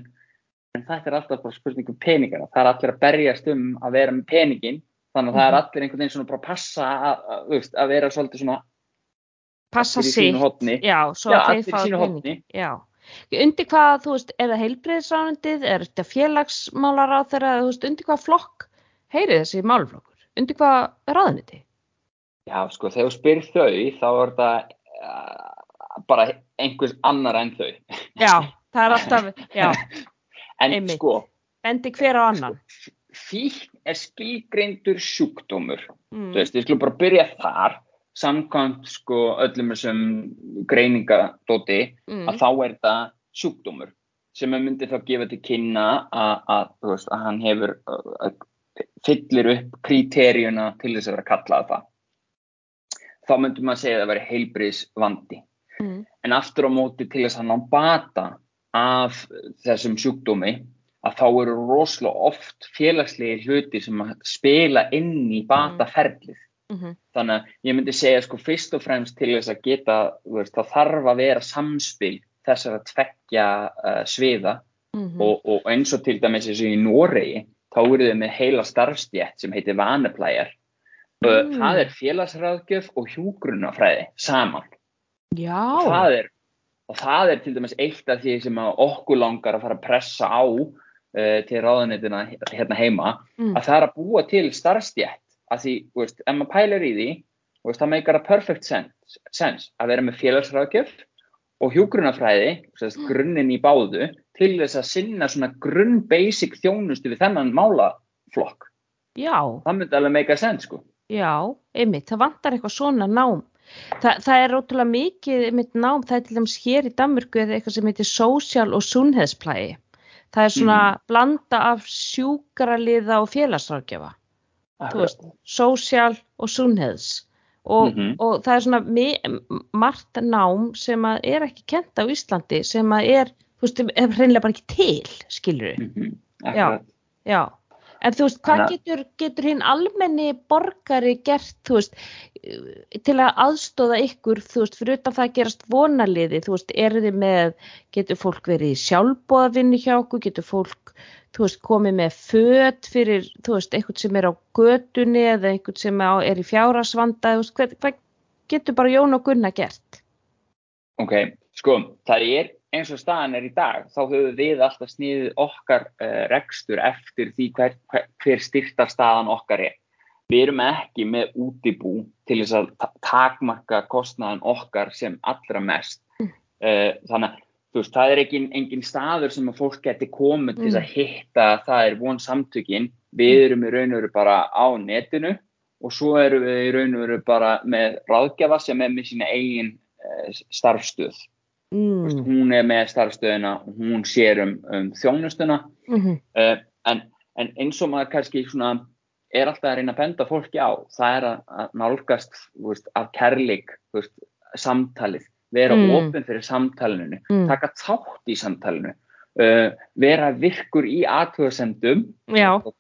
en þetta er alltaf bara spurningum peningana, það er allir að berjast um að vera með peningin, þannig að það er Mhm. allir einhvern veginn svona bara að passa að, að, að vera svolítið svona passa horni. Já, svo Já, að allir í sínu. Já. Undir hvað, þú veist, er það heilbreyðisránundið, er þetta félagsmálar á þeirra, þú veist, undir hvað flokk heyri þessi málflokkur? Undir hvað ráðuniti? já, sko, þegar þú spyr þau þá er þetta uh, bara einhvers annar en þau Já, það er alltaf, já, en Einmitt. sko, bendi hver á annan. fíkn er skilgreindur sjúkdómur Mm. Þú veist, við skulum bara byrja þar samkvæmt sko öllum þessum greiningadóti Mm. að þá er þetta sjúkdómur sem að myndi þá gefa til kynna að, að, veist, að hann hefur að fyllir upp kriteríuna til þess að vera kallað það þá myndum maður segja að það veri heilbriðs vandi Mm. en aftur á móti til þess að ná bata af þessum sjúkdómi að þá eru rosalega oft félagslegi hluti sem að spila inn í Mhm. þannig að ég myndi segja sko fyrst og fremst til þess að geta veist, það þarf að vera samspil þessar að tveggja uh, sviða Mhm. og, og eins og til dæmis eins og í Noregi þá eru þau með heila starfstjætt sem heitir vaneplæjar uh, Mm. það er félagsráðgjöf og hjúgrunafræði saman Já, það er og það er til dæmis eitt af því sem okkur langar að fara að pressa á uh, til ráðunitina hérna heima Mm. að það er að búa til starfstjætt að því, veist, ef maður pælar í því veist, það meikar að perfect sense, sense að vera með félagsráðgjöf og hjúgrunafræði, sérst, grunninn í báðu til þess að sinna svona grunn basic þjónustu við þennan málaflokk. já, Það myndi alveg meika sense, sko. já, einmitt, það vantar eitthvað svona nám. Þa, það er ótrúlega mikið einmitt nám, það er til dæmis hér í Danmörku eða eitthvað sem heitir social og sunnheðsplægi. Það er svona blanda af sjúkraliða og félagsráðgjafa. þú veist, social og sunnheðs og, Mhm. og það er svona margt nám sem er ekki kent á Íslandi sem er, þú veist, er hreinlega bara ekki til, skilur við, Mm Já. já en þú veist, hvað getur, getur hinn almenni borgari gert, þú veist til að aðstóða ykkur, þú veist, fyrir utan það að gerast vonaliði, þú veist, eru þið með getur fólk verið í sjálfbóðavinnu hjá okkur, getur fólk þú veist, komið með föt fyrir, þú veist, eitthvað sem er á götunni eða eitthvað sem er í fjárasvanda, þú veist, hvað, hvað getur bara Jón og Gunnar gert? Ok, sko, það er eins og staðan er í dag, þá höfum við alltaf sniðið okkar uh, rekstur eftir því hver, hver, hver styrta staðan okkar er. Við erum ekki með útibú til þess að ta- takmarka kostnaðan okkar sem allra mest. Uh, þannig að veist, það er engin, engin staður sem að fólk geti komið til þess að hitta, það er von samtökin. Við erum í raun og veru bara á netinu og svo erum við í raun og veru bara með ráðgjafa sem er með sína eigin uh, starfstöð. Mm. hún er með starfstöðuna og hún sér um, um þjónustuna Mm uh, en, en eins og maður kannski svona er alltaf að reyna að benda fólki á það er að, að nálgast veist, af kærleik veist, samtalið, vera Mm. opinn fyrir samtalinu, Mm. taka þátt í samtalinu uh, vera virkur í aðtöðasendum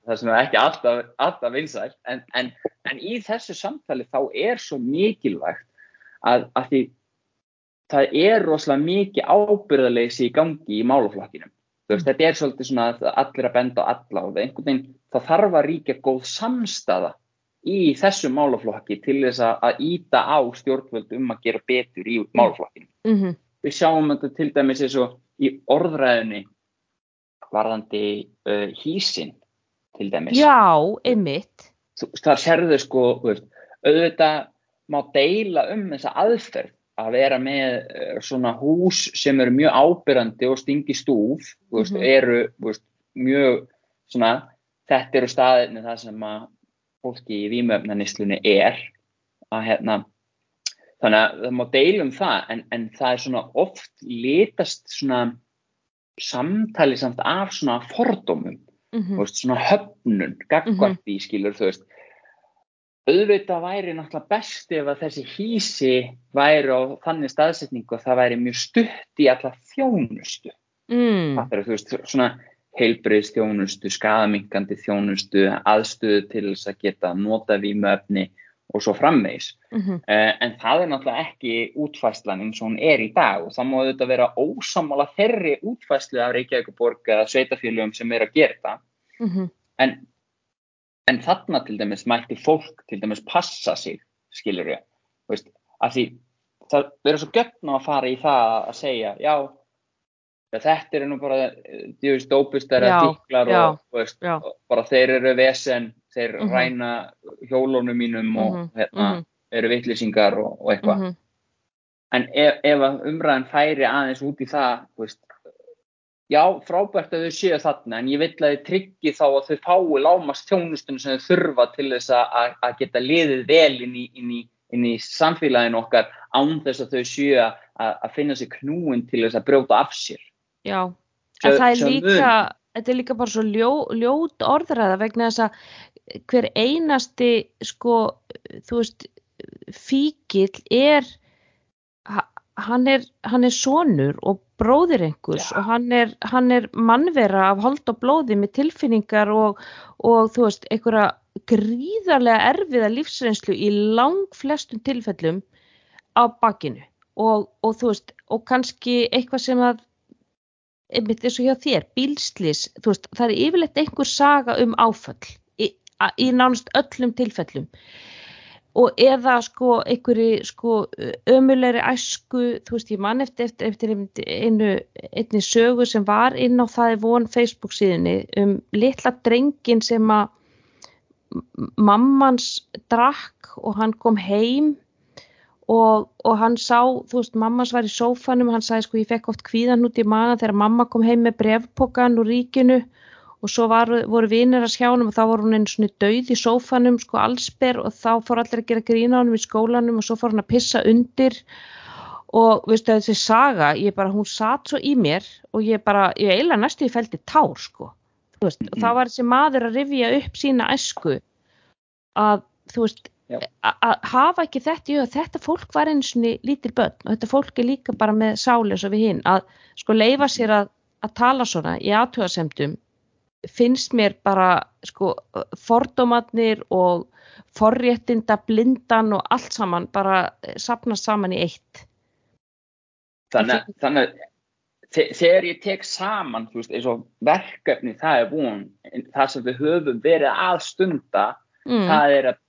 það sem er ekki alltaf, alltaf vinsæl en, en, en í þessu samtali þá er svo mikilvægt að, að því það er rosalega mikið ábyrðaleysi í gangi í málaflokkinum. Veist, þetta er svolítið svona að allir að benda á alla og einhvern veginn, það þarf að ríkja góð samstaða í þessum málaflokki til þess að íta á stjórnvöld um að gera betur í málaflokkinu. Mm -hmm. Við sjáum þetta til dæmis eins og í orðræðinni varðandi uh, hísin til dæmis. Já, einmitt. Það sérðu sko, auðvitað má deila um þessa aðferð að vera með uh, svona hús sem eru mjög ábyrrandi og stingi stúf, mm -hmm. eru veist, mjög svona, þetta eru staðinni það sem að fólki í výmöfnaníslunni er að hérna þannig að það má deilum það en, en það er svona oft litast svona samtali samt af svona fordómum mm -hmm. veist, svona höfnun gagvart í mm -hmm. skilur þú veist auðvitað væri náttúrulega best ef að þessi hísi væri á þannig staðsetningu að það væri mjög stutt í alla þjónustu mm. það er þú veist svona heilbreyðs þjónustu, skadamingandi þjónustu aðstöðu til þess að geta nota vímöfni og svo frammeins. Mm -hmm. uh, en það er náttúrulega ekki útfæslan eins og hún er í dag og það má auðvitað vera ósamála þerri útfæslu af Reykjavíkuborg eða sveitafélögum sem er að gera það. Mm -hmm. en, en þarna til dæmis mætti fólk til dæmis passa sig, skilur ég, veist, að því það verður svo göttna að fara í það að segja, já, þetta er nú bara djúist dópustar eða díklar og, veist, og bara þeir eru vesen þeir mm -hmm. ræna hjólónum mínum og mm -hmm. hérna, mm -hmm. eru vittlýsingar og, og eitthvað en ef, ef umræðan færi aðeins út í það veist, já, frábært að þau séu þarna en ég vill að þau tryggi þá að þau fái lámast þjónustunum sem þau þurfa til þess að, að geta liðið vel inn í, inn í, inn í samfélagin okkar án þess að þau séu að, að finna sér knúin til þess að brjóta af sér. Já, en það er líka þetta er líka bara svo ljó, ljót orðræða vegna þess að hver einasti sko, þú veist fíkil er hann er, hann er sonur og bróðir einhvers ja. og hann er, hann er mannvera af hold og blóði með tilfinningar og, og þú veist, einhverja gríðarlega erfiða lífsreynslu í lang flestum tilfellum á bakinu og, og þú veist, og kannski eitthvað sem að einmitt eins og hjá þér, bílslis veist, það er yfirleitt einhver saga um áföll í, í nánast öllum tilfellum og eða sko einhverju sko ömulegri æsku, þú veist ég mann eftir, eftir, eftir einu einni sögu sem var inn á það í von Facebook síðunni um litla drengin sem að mammans drakk og hann kom heim og, og hann sá, þú veist mammans var í sófanum, hann sagði sko ég fekk oft kvíðan út í maður þegar mamma kom heim með brevpokan úr ríkinu og svo var, voru vinnir að skjánum og þá voru hún einu svona döið í sófanum sko allsber og þá fór allir að gera grína á hann í skólanum og svo fór hann að pissa undir. Og veistu þessi saga, ég bara, hún satt svo í mér og ég bara, ég eila næstu í feldi tár sko, veist, mm. og þá var þessi maður að rifja upp sína esku að, þú veist, að hafa ekki þetta, jú, þetta fólk var einu svona lítil börn og þetta fólk er líka bara með sáli eins og við hinn, að sko leifa sér að, að tala svona í aðtöðasemdum finnst mér bara sko fordómatnir og forréttinda blindan og allt saman bara sapnast saman í eitt Þannig, þannig þegar ég tek saman veist, eins og verkefni það er búin það sem við höfum verið að stunda mm. það er að,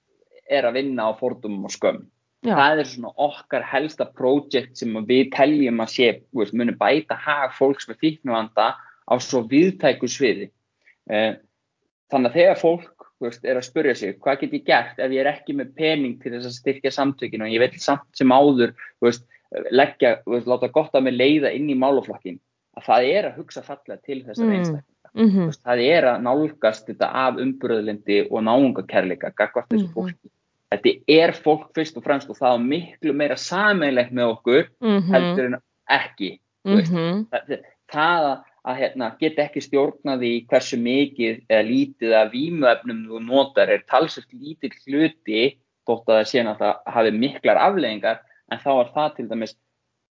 er að vinna á fordómum og skömm Já. það er svona okkar helsta prójekt sem við teljum að sé veist, munum bæta hag fólks með fíknuvanda á svo viðtæku sviði Eh, þannig að þegar fólk veist, er að spurja sig hvað get ég gert ef ég er ekki með pening til þess að styrkja samtökinu og ég vil samt sem áður veist, leggja, veist, láta gott að mig leiða inn í máluflokkin að það er að hugsa fallega til þessar mm. einstaklinga mm -hmm. það er að nálgast þetta af umbröðlindi og náungakerleika gagvart þessu mm -hmm. fólki þetta er fólk fyrst og fremst og það er miklu meira sameinlegt með okkur -hmm. heldur en ekki það, það að að hérna, geta ekki stjórnaði hversu mikið eða lítið að vímuefnum þú notar. Er talsett lítið hluti þótt að það sé að það hafi miklar afleggingar en þá er það til dæmis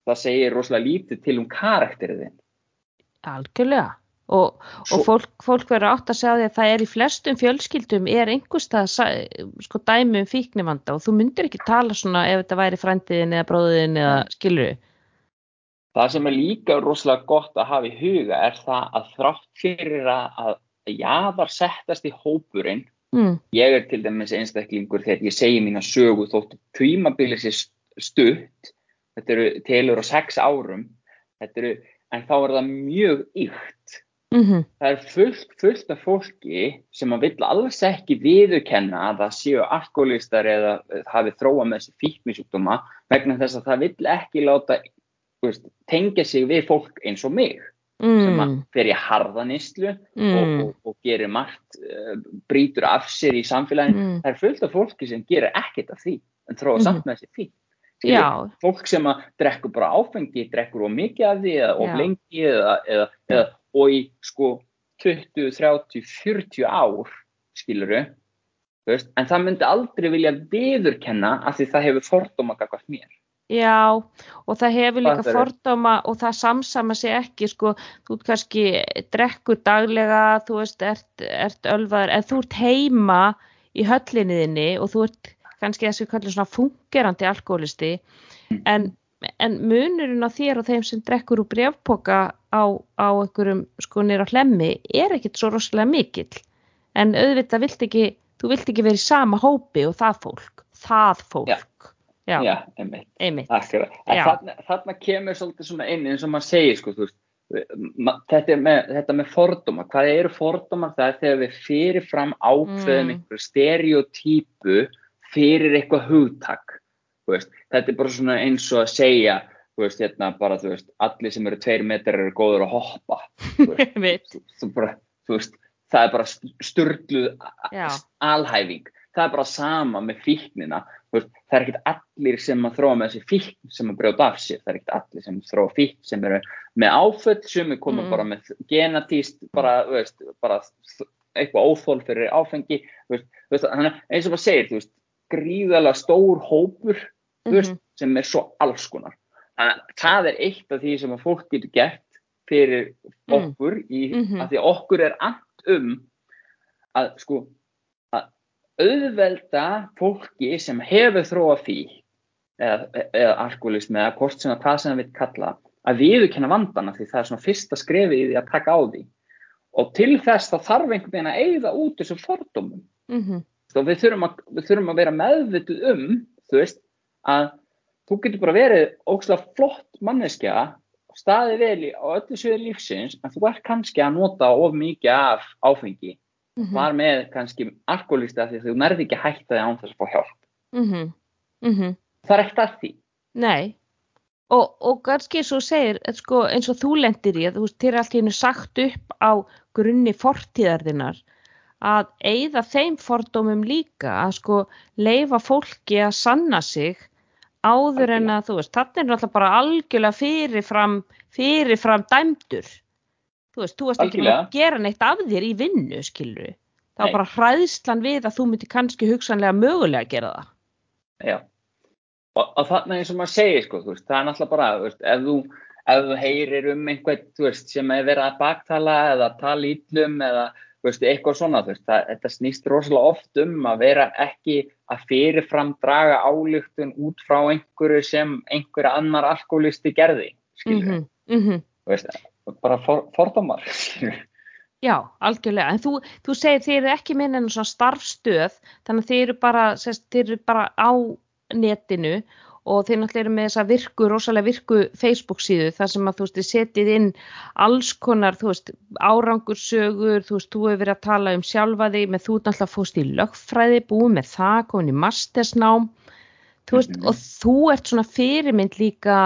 það segir rosalega lítið til um karakterið þinn. Algjörlega. Og, og fólk, fólk verður átt að segja að það er í flestum fjölskyldum er einhverstað sko dæmi um fíknivanda og þú myndir ekki tala svona ef þetta væri frændiðin eða bróðin eða skiluru Það sem er líka rosalega gott að hafa í huga er það að þrátt fyrir að jaðar settast í hópurinn mm. ég er til dæmis einstaklingur þegar ég segi mína sögu þóttu tímabili sér stutt þetta eru telur á sex árum eru, en þá er það mjög ykt Mm -hmm. það er fullt, fullt af fólki sem að vill alls ekki viðurkenna að það séu alkoholistar eða hafi þróa með þessi fíknisjúkdóma vegna þess að það vill ekki láta veist, tengja sig við fólk eins og mig mm. sem að fer í harðanistlu mm. og, og, og gerir margt uh, brýtur af sér í samfélaginu Mm. það er fullt af fólki sem gerir ekkert af því en þróa Mhm. samt með þessi fík Já, fólk sem að drekkur bara áfengi drekkur of mikið af því eða Já. lengi eða, eða, eða og í sko 20, 30, 40 ár skiluru en það myndi aldrei vilja viðurkenna af því það hefur fordóma gagvart mér já, og það hefur líka Fattarðu? fordóma og það samsama sig ekki, sko, þú ert kannski drekkur daglega, þú veist, ert, ert ölvaður, en þú ert heima í höllinniðinni og þú ert kannski þessi kallur svona fungerandi alkoholisti, en, en munurinn á þér og þeim sem drekkur úr brefpoka á, á einhverjum sko nýra hlemmi er ekkit svo rosalega mikill, en auðvitað vilt ekki, þú vilt ekki vera í sama hópi og það fólk, það fólk, já, já, einmitt. Einmitt, en Já. þarna, þarna kemur svolítið svona inn eins og maður segir sko, veist, þetta, með, þetta með fordóma, hvað eru fordóma það er þegar við fyrirfram ákveðum Mm. einhverju stereotypu fyrir eitthvað hugtak veist, þetta er bara svona eins og að segja veist, hérna bara, allir sem eru tveir metrar eru góður að hoppa einmitt, bara, það er bara sturgluð Já. alhæfing það er bara sama með fíknina veist, það er ekkert allir sem að þróa með þessi fíkn sem að brjóta af sér það er ekkert allir sem þróa fíkn sem eru með áföll sem er koma Mm. bara með genatíst bara, veist, bara eitthvað óþól fyrir áfengi veist, þannig eins og maður segir þú veist, gríðalega stór hópur veist, Mhm. sem er svo alls konar þannig að það er eitt af því sem að fólk getur gert fyrir Mm. okkur í, Mhm. að því okkur er ant um að sko auðvelda fólki sem hefur þróa fí eða, eða alkoholismi eða hvort sem að hvað sem það vil kalla að viðurkenna vandana því það er svona fyrsta skrefi í því að taka á því. Og til þess þá þarf einhvern veginn að eigða út þessum fordómum. Mhm, og við þurfum, að, við þurfum að vera meðvituð um þú veist að þú getur bara verið ógslag flott manneskja staðið vel í, öllu sviði lífsins en þú ert kannski að nota of mikið af áfengi mhm, var með kannski alkoholista því að þú nærði ekki að hætta því án þess að fá hjálp. Mhm, mhm, það er ekkert að því. Nei, og, og kannski eins og segir, sko, eins og þú lendir í, að þú veist, þér er allt í hennu sagt upp á grunni fortíðarðinnar að eigða þeim fordómum líka, að sko leifa fólki að sanna sig áður en að, þú veist, þannig er náttúrulega bara algjörlega fyrirfram, fyrirfram dæmdur. Þú veist, þú varst ekki að gera neitt af þér í vinnu, skilur Það var Nei. bara hræðslan við að þú myndir kannski hugsanlega mögulega gera það. Já. Og, og þarna eins og maður segir sko, veist, það er náttúrulega bara, veist, ef þú, ef þú heyrir um einhvern, veist, sem er verið að baktala eða tala ítlum eða, eitthvað svona, það, þetta snýst rosalega oft um að vera ekki að fyrirfram draga álygtun út frá einhverju sem einhverja annar alkoholisti gerði, skilur, Mhm, mhm. þú veist, bara for, fordómar. Já, algjörlega. En þú, þú segir þeir eru ekki minna en svona starfstöð, þannig að þeir eru bara, sérst, þeir eru bara á netinu og þeir náttúrulega eru með þessa virku, rosalega virku Facebook síðu þar sem að þú veist, þið setið inn alls konar, þú veist, árangursögur, þú veist, þú hefur verið að tala um sjálfa þig, með þú náttúrulega fóst í lögfræði, búið með það, komin í mastersnám, þú veist, Mhm. og þú ert svona fyrirmynd líka,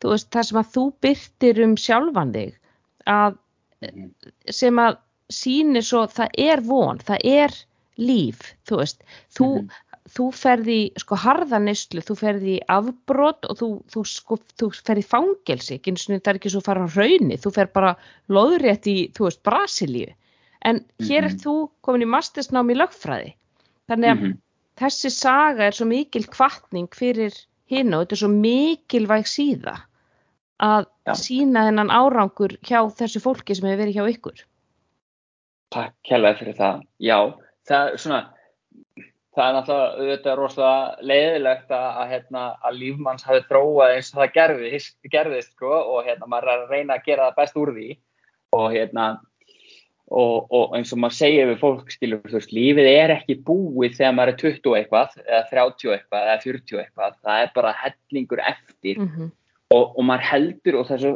þú veist, það sem að þú byrtir um sjálfan þig, að sem að sýnir svo það er von, það er líf, þú veist þú, Mhm. þú ferði sko harðanislu, þú ferði afbrot og þú, þú, sko, þú ferði fangelsi, ekki eins og það er ekki svo að fara á raunni, þú fer bara loðrétt í, þú veist, Brasilíu en hér er Mhm. þú komin í mastersnám í lögfræði þannig að Mhm. þessi saga er svo mikil kvartning fyrir hinn og þetta er svo mikilvæg síða að Já. sína þennan árangur hjá þessu fólki sem hefur verið hjá ykkur. Takk kærlega fyrir það. Já, það er svona, það er náttúrulega auðvitað rosalega leiðilegt að, að, hérna, að lífmanns hafi þróað eins og það gerðist, gerðist sko, og hérna, maður er að reyna að gera það best úr því og hérna, og, og eins og maður segir við fólk skilur, þú veist, lífið er ekki búið þegar maður er 20 og eitthvað eða 30 og eitthvað eða 40 og eitthvað. Það er bara hellingur eftir. Mhm, og, og maður heldur og það er svo,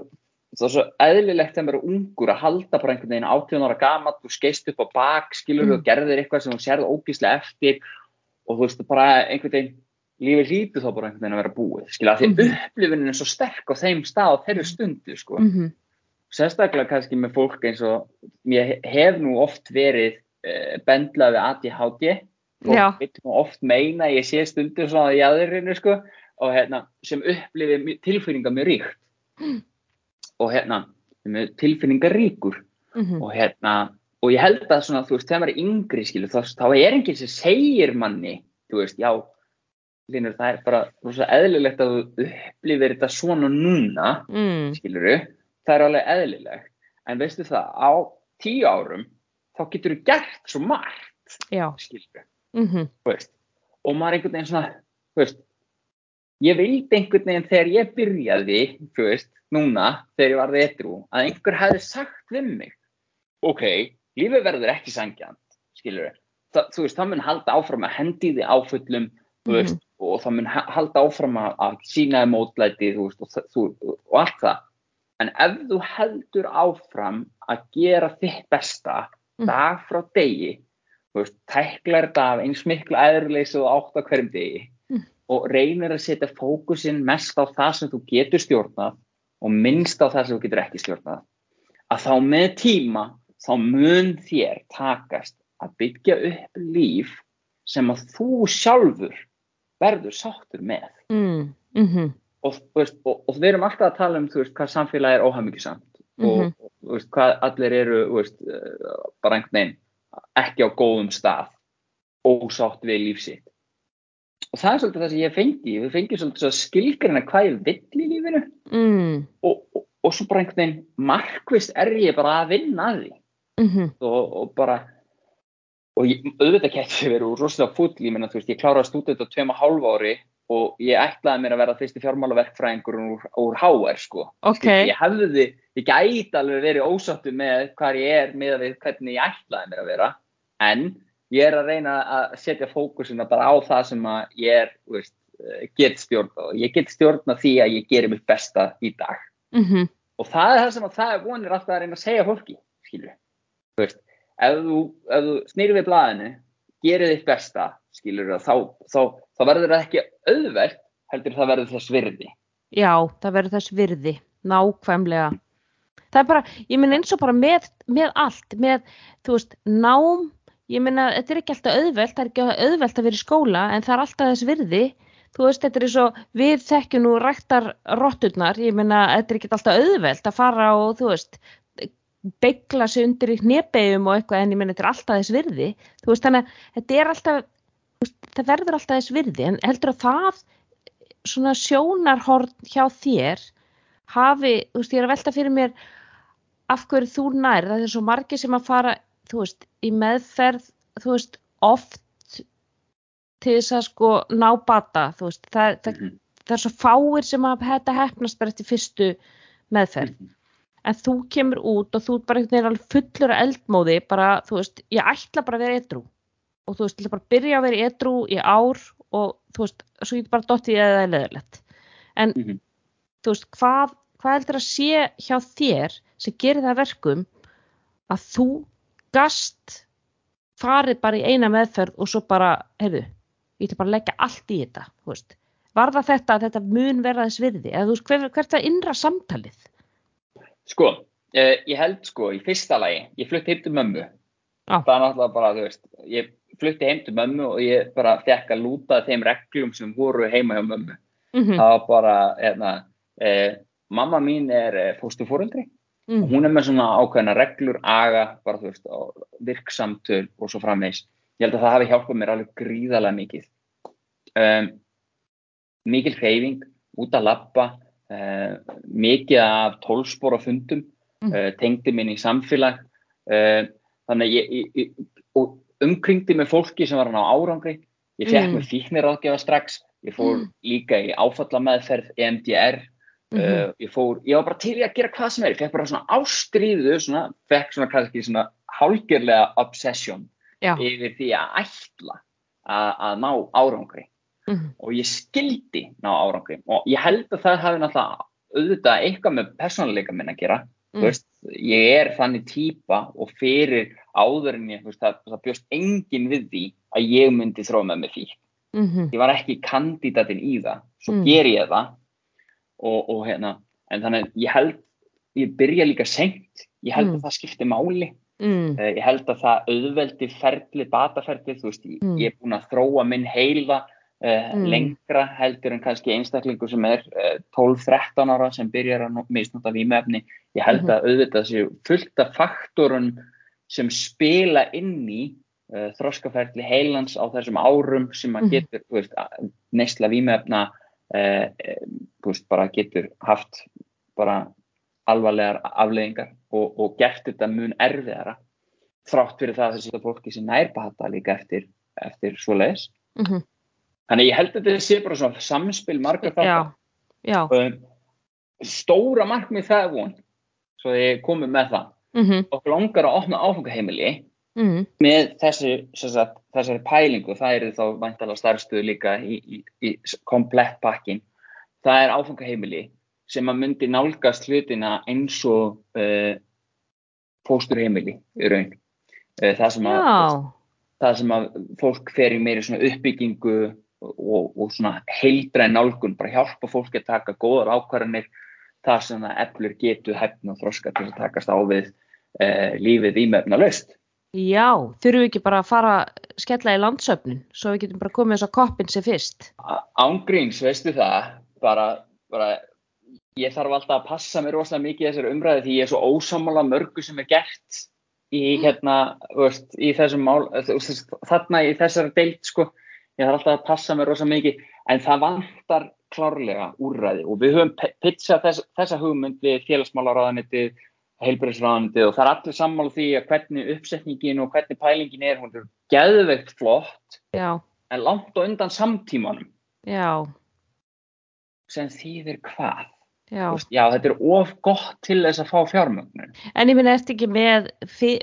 það er svo eðlilegt þegar maður er ungur að halda bara einhvern veginn 18 ára gamall og skeist upp á bak skilur Mm. og gerðir eitthvað sem þú sérð ógíslega eftir. Og þú veist bara einhvern veginn lífið hlýtur þá bara einhvern veginn að vera búið skilur að því Mhm. upplifunin er svo sterk á þeim stað á þeirri stundu sko. Mhm, sérstaklega kannski með fólk eins og ég hef nú oft verið uh, bendlað við ADHD fólk vil nú oft meina ég sé stundur svona í aðurinu sko og hérna sem upplifir tilfinninga mjög ríkt. Og hérna sem er tilfinninga ríkur. Mhm, og hérna og ég held að svona þú veist þegar maður er yngri skilu þá, þá er enginn sem segir manni þú veist já Linur, það er bara rosa eðlilegt að þú upplifir þetta svona núna mm, skiluru, það er alveg eðlilegt. En veistu það, á tíu árum þá getur þú gert svo margt, mhm, þú veist, og maður er einhvern veginn svona veist, ég vildi einhvern veginn þegar ég byrjaði veist, núna, þegar ég var etru að einhver hefði sagt við mig ok, lífið verður ekki sangjant, Þa, þú veist, það mun halda áfram að hendi því áfullum þú veist, og það mun ha- halda áfram að, sína þér mótlæti veist, og, þú, og allt það en ef þú heldur áfram að gera þitt besta Mm. dag frá degi þú veist, tæklar þetta af eins miklu æðurleysi og átt á hverjum degi Mm. og reynir að setja fókusinn mest á það sem þú getur stjórnað og minnst á það sem þú getur ekki stjórnað að þá með tíma þá mun þér takast að byggja upp líf sem að þú sjálfur verður sáttur með mm, mhm, og, veist, og, og við erum alltaf að tala um veist, hvað samfélagi er óhæmyggjusamt og Mhm. veist, hvað allir eru eh, bara einhvern veginn ekki á góðum stað ósátt við líf sitt. Og það er svolítið það sem ég fengi. Við fengi svolítið svo skilgrina hvað ég vill í lífinu. Mm, og, og, og svo bara einhvern veginn markvist er ég bara að vinna að því. Mhm, og, og bara og ég, auðvitað kætti verið úr rosalega full ég ég kláraði stúdent á tveim og hálf ári og ég ætlaði mér að vera fyrsti fjármálaverkfræðingur úr, úr HR sko. ok, ég hefði, ég gæti alveg verið ósáttu með hvað ég er með við hvernig ég ætlaði mér að vera en ég er að reyna að setja fókusina bara á það sem að ég er, veist, eh, get stjórna og ég get stjórna því að ég gerir mitt besta í dag. Mhm, og það er það sem að það er vonir alltaf að reyna að segja fólki veist, ef þú, þú snýrir við blaðinu gerir þitt besta skilur þá, þá, þá verður það ekki auðvelt heldur það verður þess virði já, það verður þess virði, nákvæmlega. Það er bara, ég minn eins og bara með, með allt, með, þú veist, nám, ég minna, þetta er ekki alltaf auðvelt, það er ekki auðvelt að vera í skóla, en það er alltaf þess virði. Þú veist, þetta er eins og við þekkjum nú ræktar rotturnar, ég minna, þetta er ekki alltaf auðvelt að fara og, þú veist, beigla sig undir í hnebegjum og eitthvað, en ég minna, þetta er alltaf þess virði. Þú veist, þannig að þetta er alltaf, það verður alltaf þess virði, en heldur að það svona sjónarhorn hjá þér hafi, þú veist, ég er að velta fyrir mér af hverju þú nær, það er svo margir sem að fara, þú veist, í meðferð, þú veist, oft til þess að sko ná bata, þú veist, það, það, Mhm. það er svo fáir sem að þetta hefnast bara eftir fyrstu meðferð, Mhm. En þú kemur út og þú ert bara einhvern veginn fullur af eldmóði, bara, þú veist, ég ætla bara að vera edrú og þú veist, ég ætla bara að byrja að vera edrú í ár og þú veist, svo ég bara dotti í eða leðilegt. En Mhm. þú veist, hvað, hvað heldur að sé hjá þér sem gerir það að verkum að þú gast farið bara í eina meðferð og svo bara, heyrðu, ég ætla bara að leggja allt í þetta, þú veist. Var það þetta að þetta mun verða þess virði? Eða þú veist, hver, hvert er innra samtalið? Sko, eh, ég held sko í fyrsta lagi, ég flutti heim til mömmu Já. það er náttúrulega bara, þú veist ég flutti heim til mömmu og ég bara fekk að lúta þeim reglum sem voru heima hjá mömmu Mm það var bara, hérna eh, mamma mín er eh, fóstufóreldri -hmm. hún er með svona ákveðna reglur, aga, bara þú veist, og virksamtöl og svo framvegs. Ég held að það hafi hjálpað mér alveg gríðarlega mikið. Um, mikil hreyfing, út að lappa, mikið af tólspor á fundum, Mm. uh, tengdi minn í samfélag, uh, þannig ég, ég, og umkringdi með fólki sem var hann á árangri. Ég fekk Mm. mér fíkniráðgjafa strax, ég fór líka í áfallameðferð, EMDR, uh, ég fór, ég var bara til í að gera hvað sem er, ég fekk bara svona ástríðu, svona, fekk svona kannski svona hálgjörlega obsession Já. yfir því að ætla að, að ná árangri Mhm. og ég skildi ná árangri og ég held að það hafi náttúrulega auðvitað eitthvað með persónuleika minn að gera Mm. veist, ég er þannig típa og fyrir áður en ég, veist, það, það bjóst enginn við því að ég myndi þróa með mig fík Mhm. ég var ekki kandidatinn í það svo Mm. ger ég það og, og hérna, en þannig ég held ég byrja líka seint ég held Mm. að það skipti máli Mm. Eh, ég held að það auðveldi ferli, bataferli, þú veist, ég, Mm. ég er búin að þróa minn heila Mm. lengra heldur en kannski einstaklingur sem er uh, 12-13 ára sem byrjar að no- misnota vímefni. Ég held Mhm. að auðvitað séu fullt af faktorun sem spila inn í uh, þroskaferli heilans á þessum árum sem að Mhm. getur, veist, að- neysla vímefna uh, veist, bara getur haft bara alvarlegar afleðingar og, og gert þetta mun erfiðara þrátt fyrir það að þessi fólki sem nærbata líka eftir, eftir svoleiðis. Mhm. Þannig ég held að þetta sé bara svona samspil margar þáttar. Stóra markmið það er von, svo ég komið með það. Mhm. Okkur langar að opna áfangaheimili Mhm. með þessi, sagt, þessari pælingu, það eru þá væntalega starfstöðu líka í, í, í komplett pakkin. Það er áfangaheimili sem að myndi nálgast hlutina eins og uh, fósturheimili í raun. Uh, það, sem að, Já. það sem að fólk fer í meiri svona uppbyggingu og, og svona heildræn nálgun, bara hjálpa fólki að taka góðar ákvarðanir, það sem að eflur getu hefn og þroska til að takast á við uh, lífið ímefna löst. Já, þurfum við ekki bara að fara að skella í landsöfnin svo við getum bara komið þess að koppin sem fyrst. Ángríns, veistu það, bara, bara ég þarf alltaf að passa mér rosalega mikið í þessari umræði því ég er svo ósamála mörgu sem er gert í hérna, veist, í þessum mál, þarna í þessari deilt, sko, ég þarf alltaf að passa mér rosalega mikið, en það vantar klárlega úrræði. Og við höfum pitchað þess, þessa hugmynd við félagsmálaráðanitið, heilbreyðsráðanitið og það er allir sammála því að hvernig uppsetningin og hvernig pælingin er, hún er geðveikt flott, Já, en langt og undan samtímanum. Já, sem þýðir hvað? Já. Veist, Já, þetta er of gott til þess að fá fjármögnun. En ég meina, ertu ekki með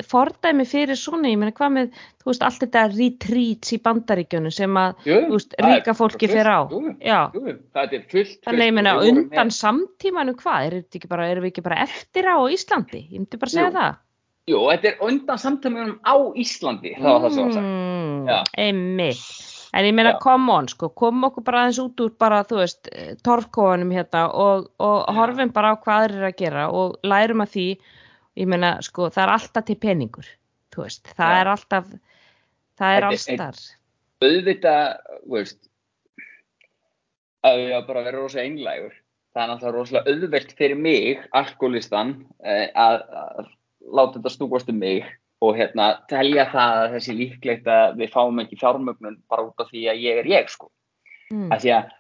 fordæmi fyrir svona, ég meina, hvað með, þú veist, allt þetta retreats í bandaríkjunum sem að, Jú, þú veist, það er ríka fólki fer á. jú, Já, Jú, það er fullt. þannig ég Við vorum undan samtímanu hvað, er þetta ekki bara, erum við ekki bara eftir á Íslandi? Ég myndi bara segja það. Jú, þetta er undan samtímanum á Íslandi, það var það sem var sagt. Mm, Já. einmitt. En ég meina, Já. come on, sko, komum okkur bara aðeins út úr bara, þú veist, torfkóanum hérna og, og horfum bara á hvað aðrir eru að gera og lærum að því, ég meina, sko, það er alltaf til peningur, þú veist, það Já. er alltaf, það er allstar. Auðvitað, veist, að ég bara vera rosa einlægur. Það er náttúrulega rosalega auðvelt fyrir mig, alkoholistan, eh, að, að láta þetta snúast um mig og hérna telja það að þessi líklegt að við fáum ekki fjármögnun bara út af því að ég er ég, sko. Mm. að því að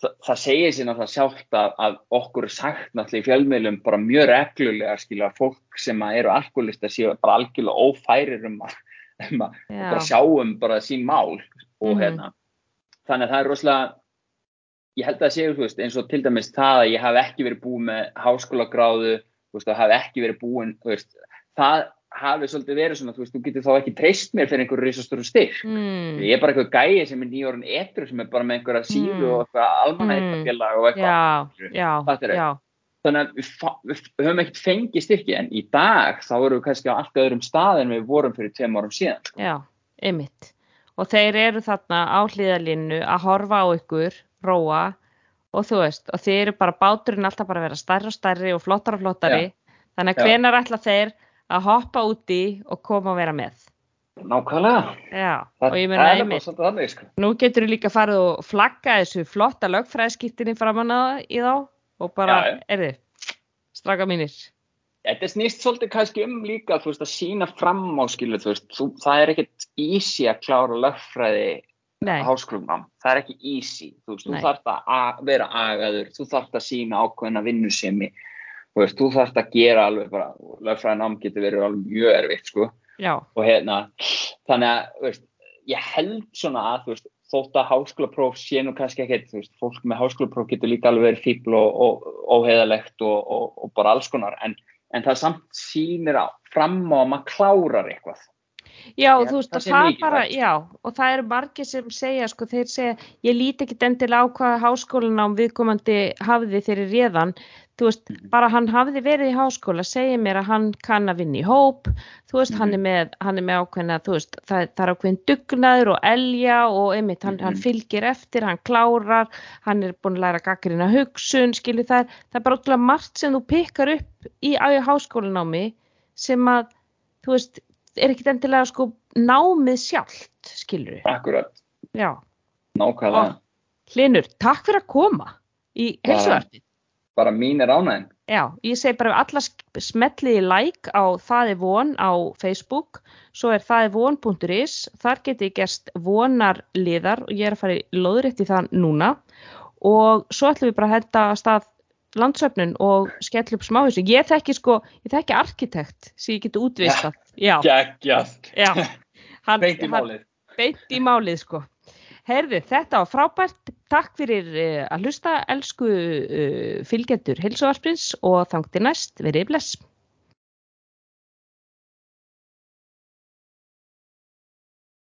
það, það segir sér náttúrulega sjálft að, að okkur er sagt náttúrulega í fjölmiðlum bara mjög reglulega skilja að fólk sem að eru alkoholistar séu bara algjörlega ófærir um að, um að bara sjáum bara sín mál og Mhm. hérna þannig að það er rosalega ég held að það séu þú veist eins og til dæmis það að ég hafi ekki verið búin með háskólagráðu þú veist og hafi ekki verið búin veist það hafi svolítið verið svona þú veist þú getur þá ekki treyst mér fyrir einhverju risastóru styrk Mm. Ég er bara eitthvað gæi sem er nýjórun etru sem er bara með einhverja síðu Mm. og eitthvað almanættafélag og eitthvað. Já, já, já, Þannig að við, við höfum ekkert fengið styrki en í dag þá erum við kannski á allt öðrum stað en við vorum fyrir tveim árum síðan. Sko. já, einmitt. Og þeir eru þarna á hlýðalínu að horfa á ykkur, róa og þú veist, og þeir eru bara báturinn alltaf bara að vera stærri og stærri og flottari og flottari. Þannig að hvenar ætla þeir að hoppa úti og koma og vera með? Nákvæmlega. Já, Það, og ég er bara einmitt. Sko. nú getur þú líka farið og flagga þessu flotta lögfræðskiptinni framan að í þá og bara, erðu, straka mínir. Þetta snýst svolítið kannski um líka þú veist, að sína fram á skilu. Þú veist, þú, það er ekkert easy að klára lögfræði Nei, háskólumnám. Það er ekki easy. Þú veist, þú Nei. þarft að a- vera agaður, þú þarft að sína ákveðna vinnusemi. Þú veist, þú þarft að gera alveg bara, lögfræðinám getur verið alveg mjög erfitt, sko. já, og hérna, þannig að veist, ég held svona að þú veist, þótt að háskólapróf sé nú kannski ekkert, þú veist, fólk með háskólapróf getur líka alveg verið fíbl og óheðalegt og, og, og bara alls konar en, en það samt sýnir á, fram á að maður klárar eitthvað. Já, þú veist, það, það bara, já, og það eru margir sem segja, sko, þeir segja, ég líti ekki endilega á hvaða háskólan á viðkomandi hafiði þeirri réðan, þú veist, mm bara hann hafiði verið í háskóla, segja mér að hann kann að vinna í hóp, þú veist, mm -hmm. hann, er mhm. með, hann er með ákveðna, þú veist, það, það er ákveðin dugnaður og elja og einmitt, hann, mm -hmm. hann mhm. fylgir eftir, hann klárar, hann er búin að læra gaggrina hugsun, skilju það, það er bara ótrúlega margt sem þú pikkar upp í ája háskólanámi sem að, þú veist, er ekkit endilega sko námið sjálft, skilju. Akkurat. Já. Nákvæmlega. Hlinur, takk fyrir að koma í helsuarfið bara mín er ánægin. Já, ég segi bara alla smetliði like á það er von á Facebook, svo er það er von.is, þar geti gerst vonarliðar og ég er að fara í loðrétt í það núna og svo ætlum við bara að að stað landsöfnun og skell upp smáhusu. Ég þekki sko, ég þekki arkitekt sem ég geti útvistað. Já, já, já. Beint í málið. Beint í málið sko. Herði, þetta var frábært. Takk fyrir uh, að hlusta, elsku uh, fylgjendur heilsuvarsprins og þangti næst verið bless.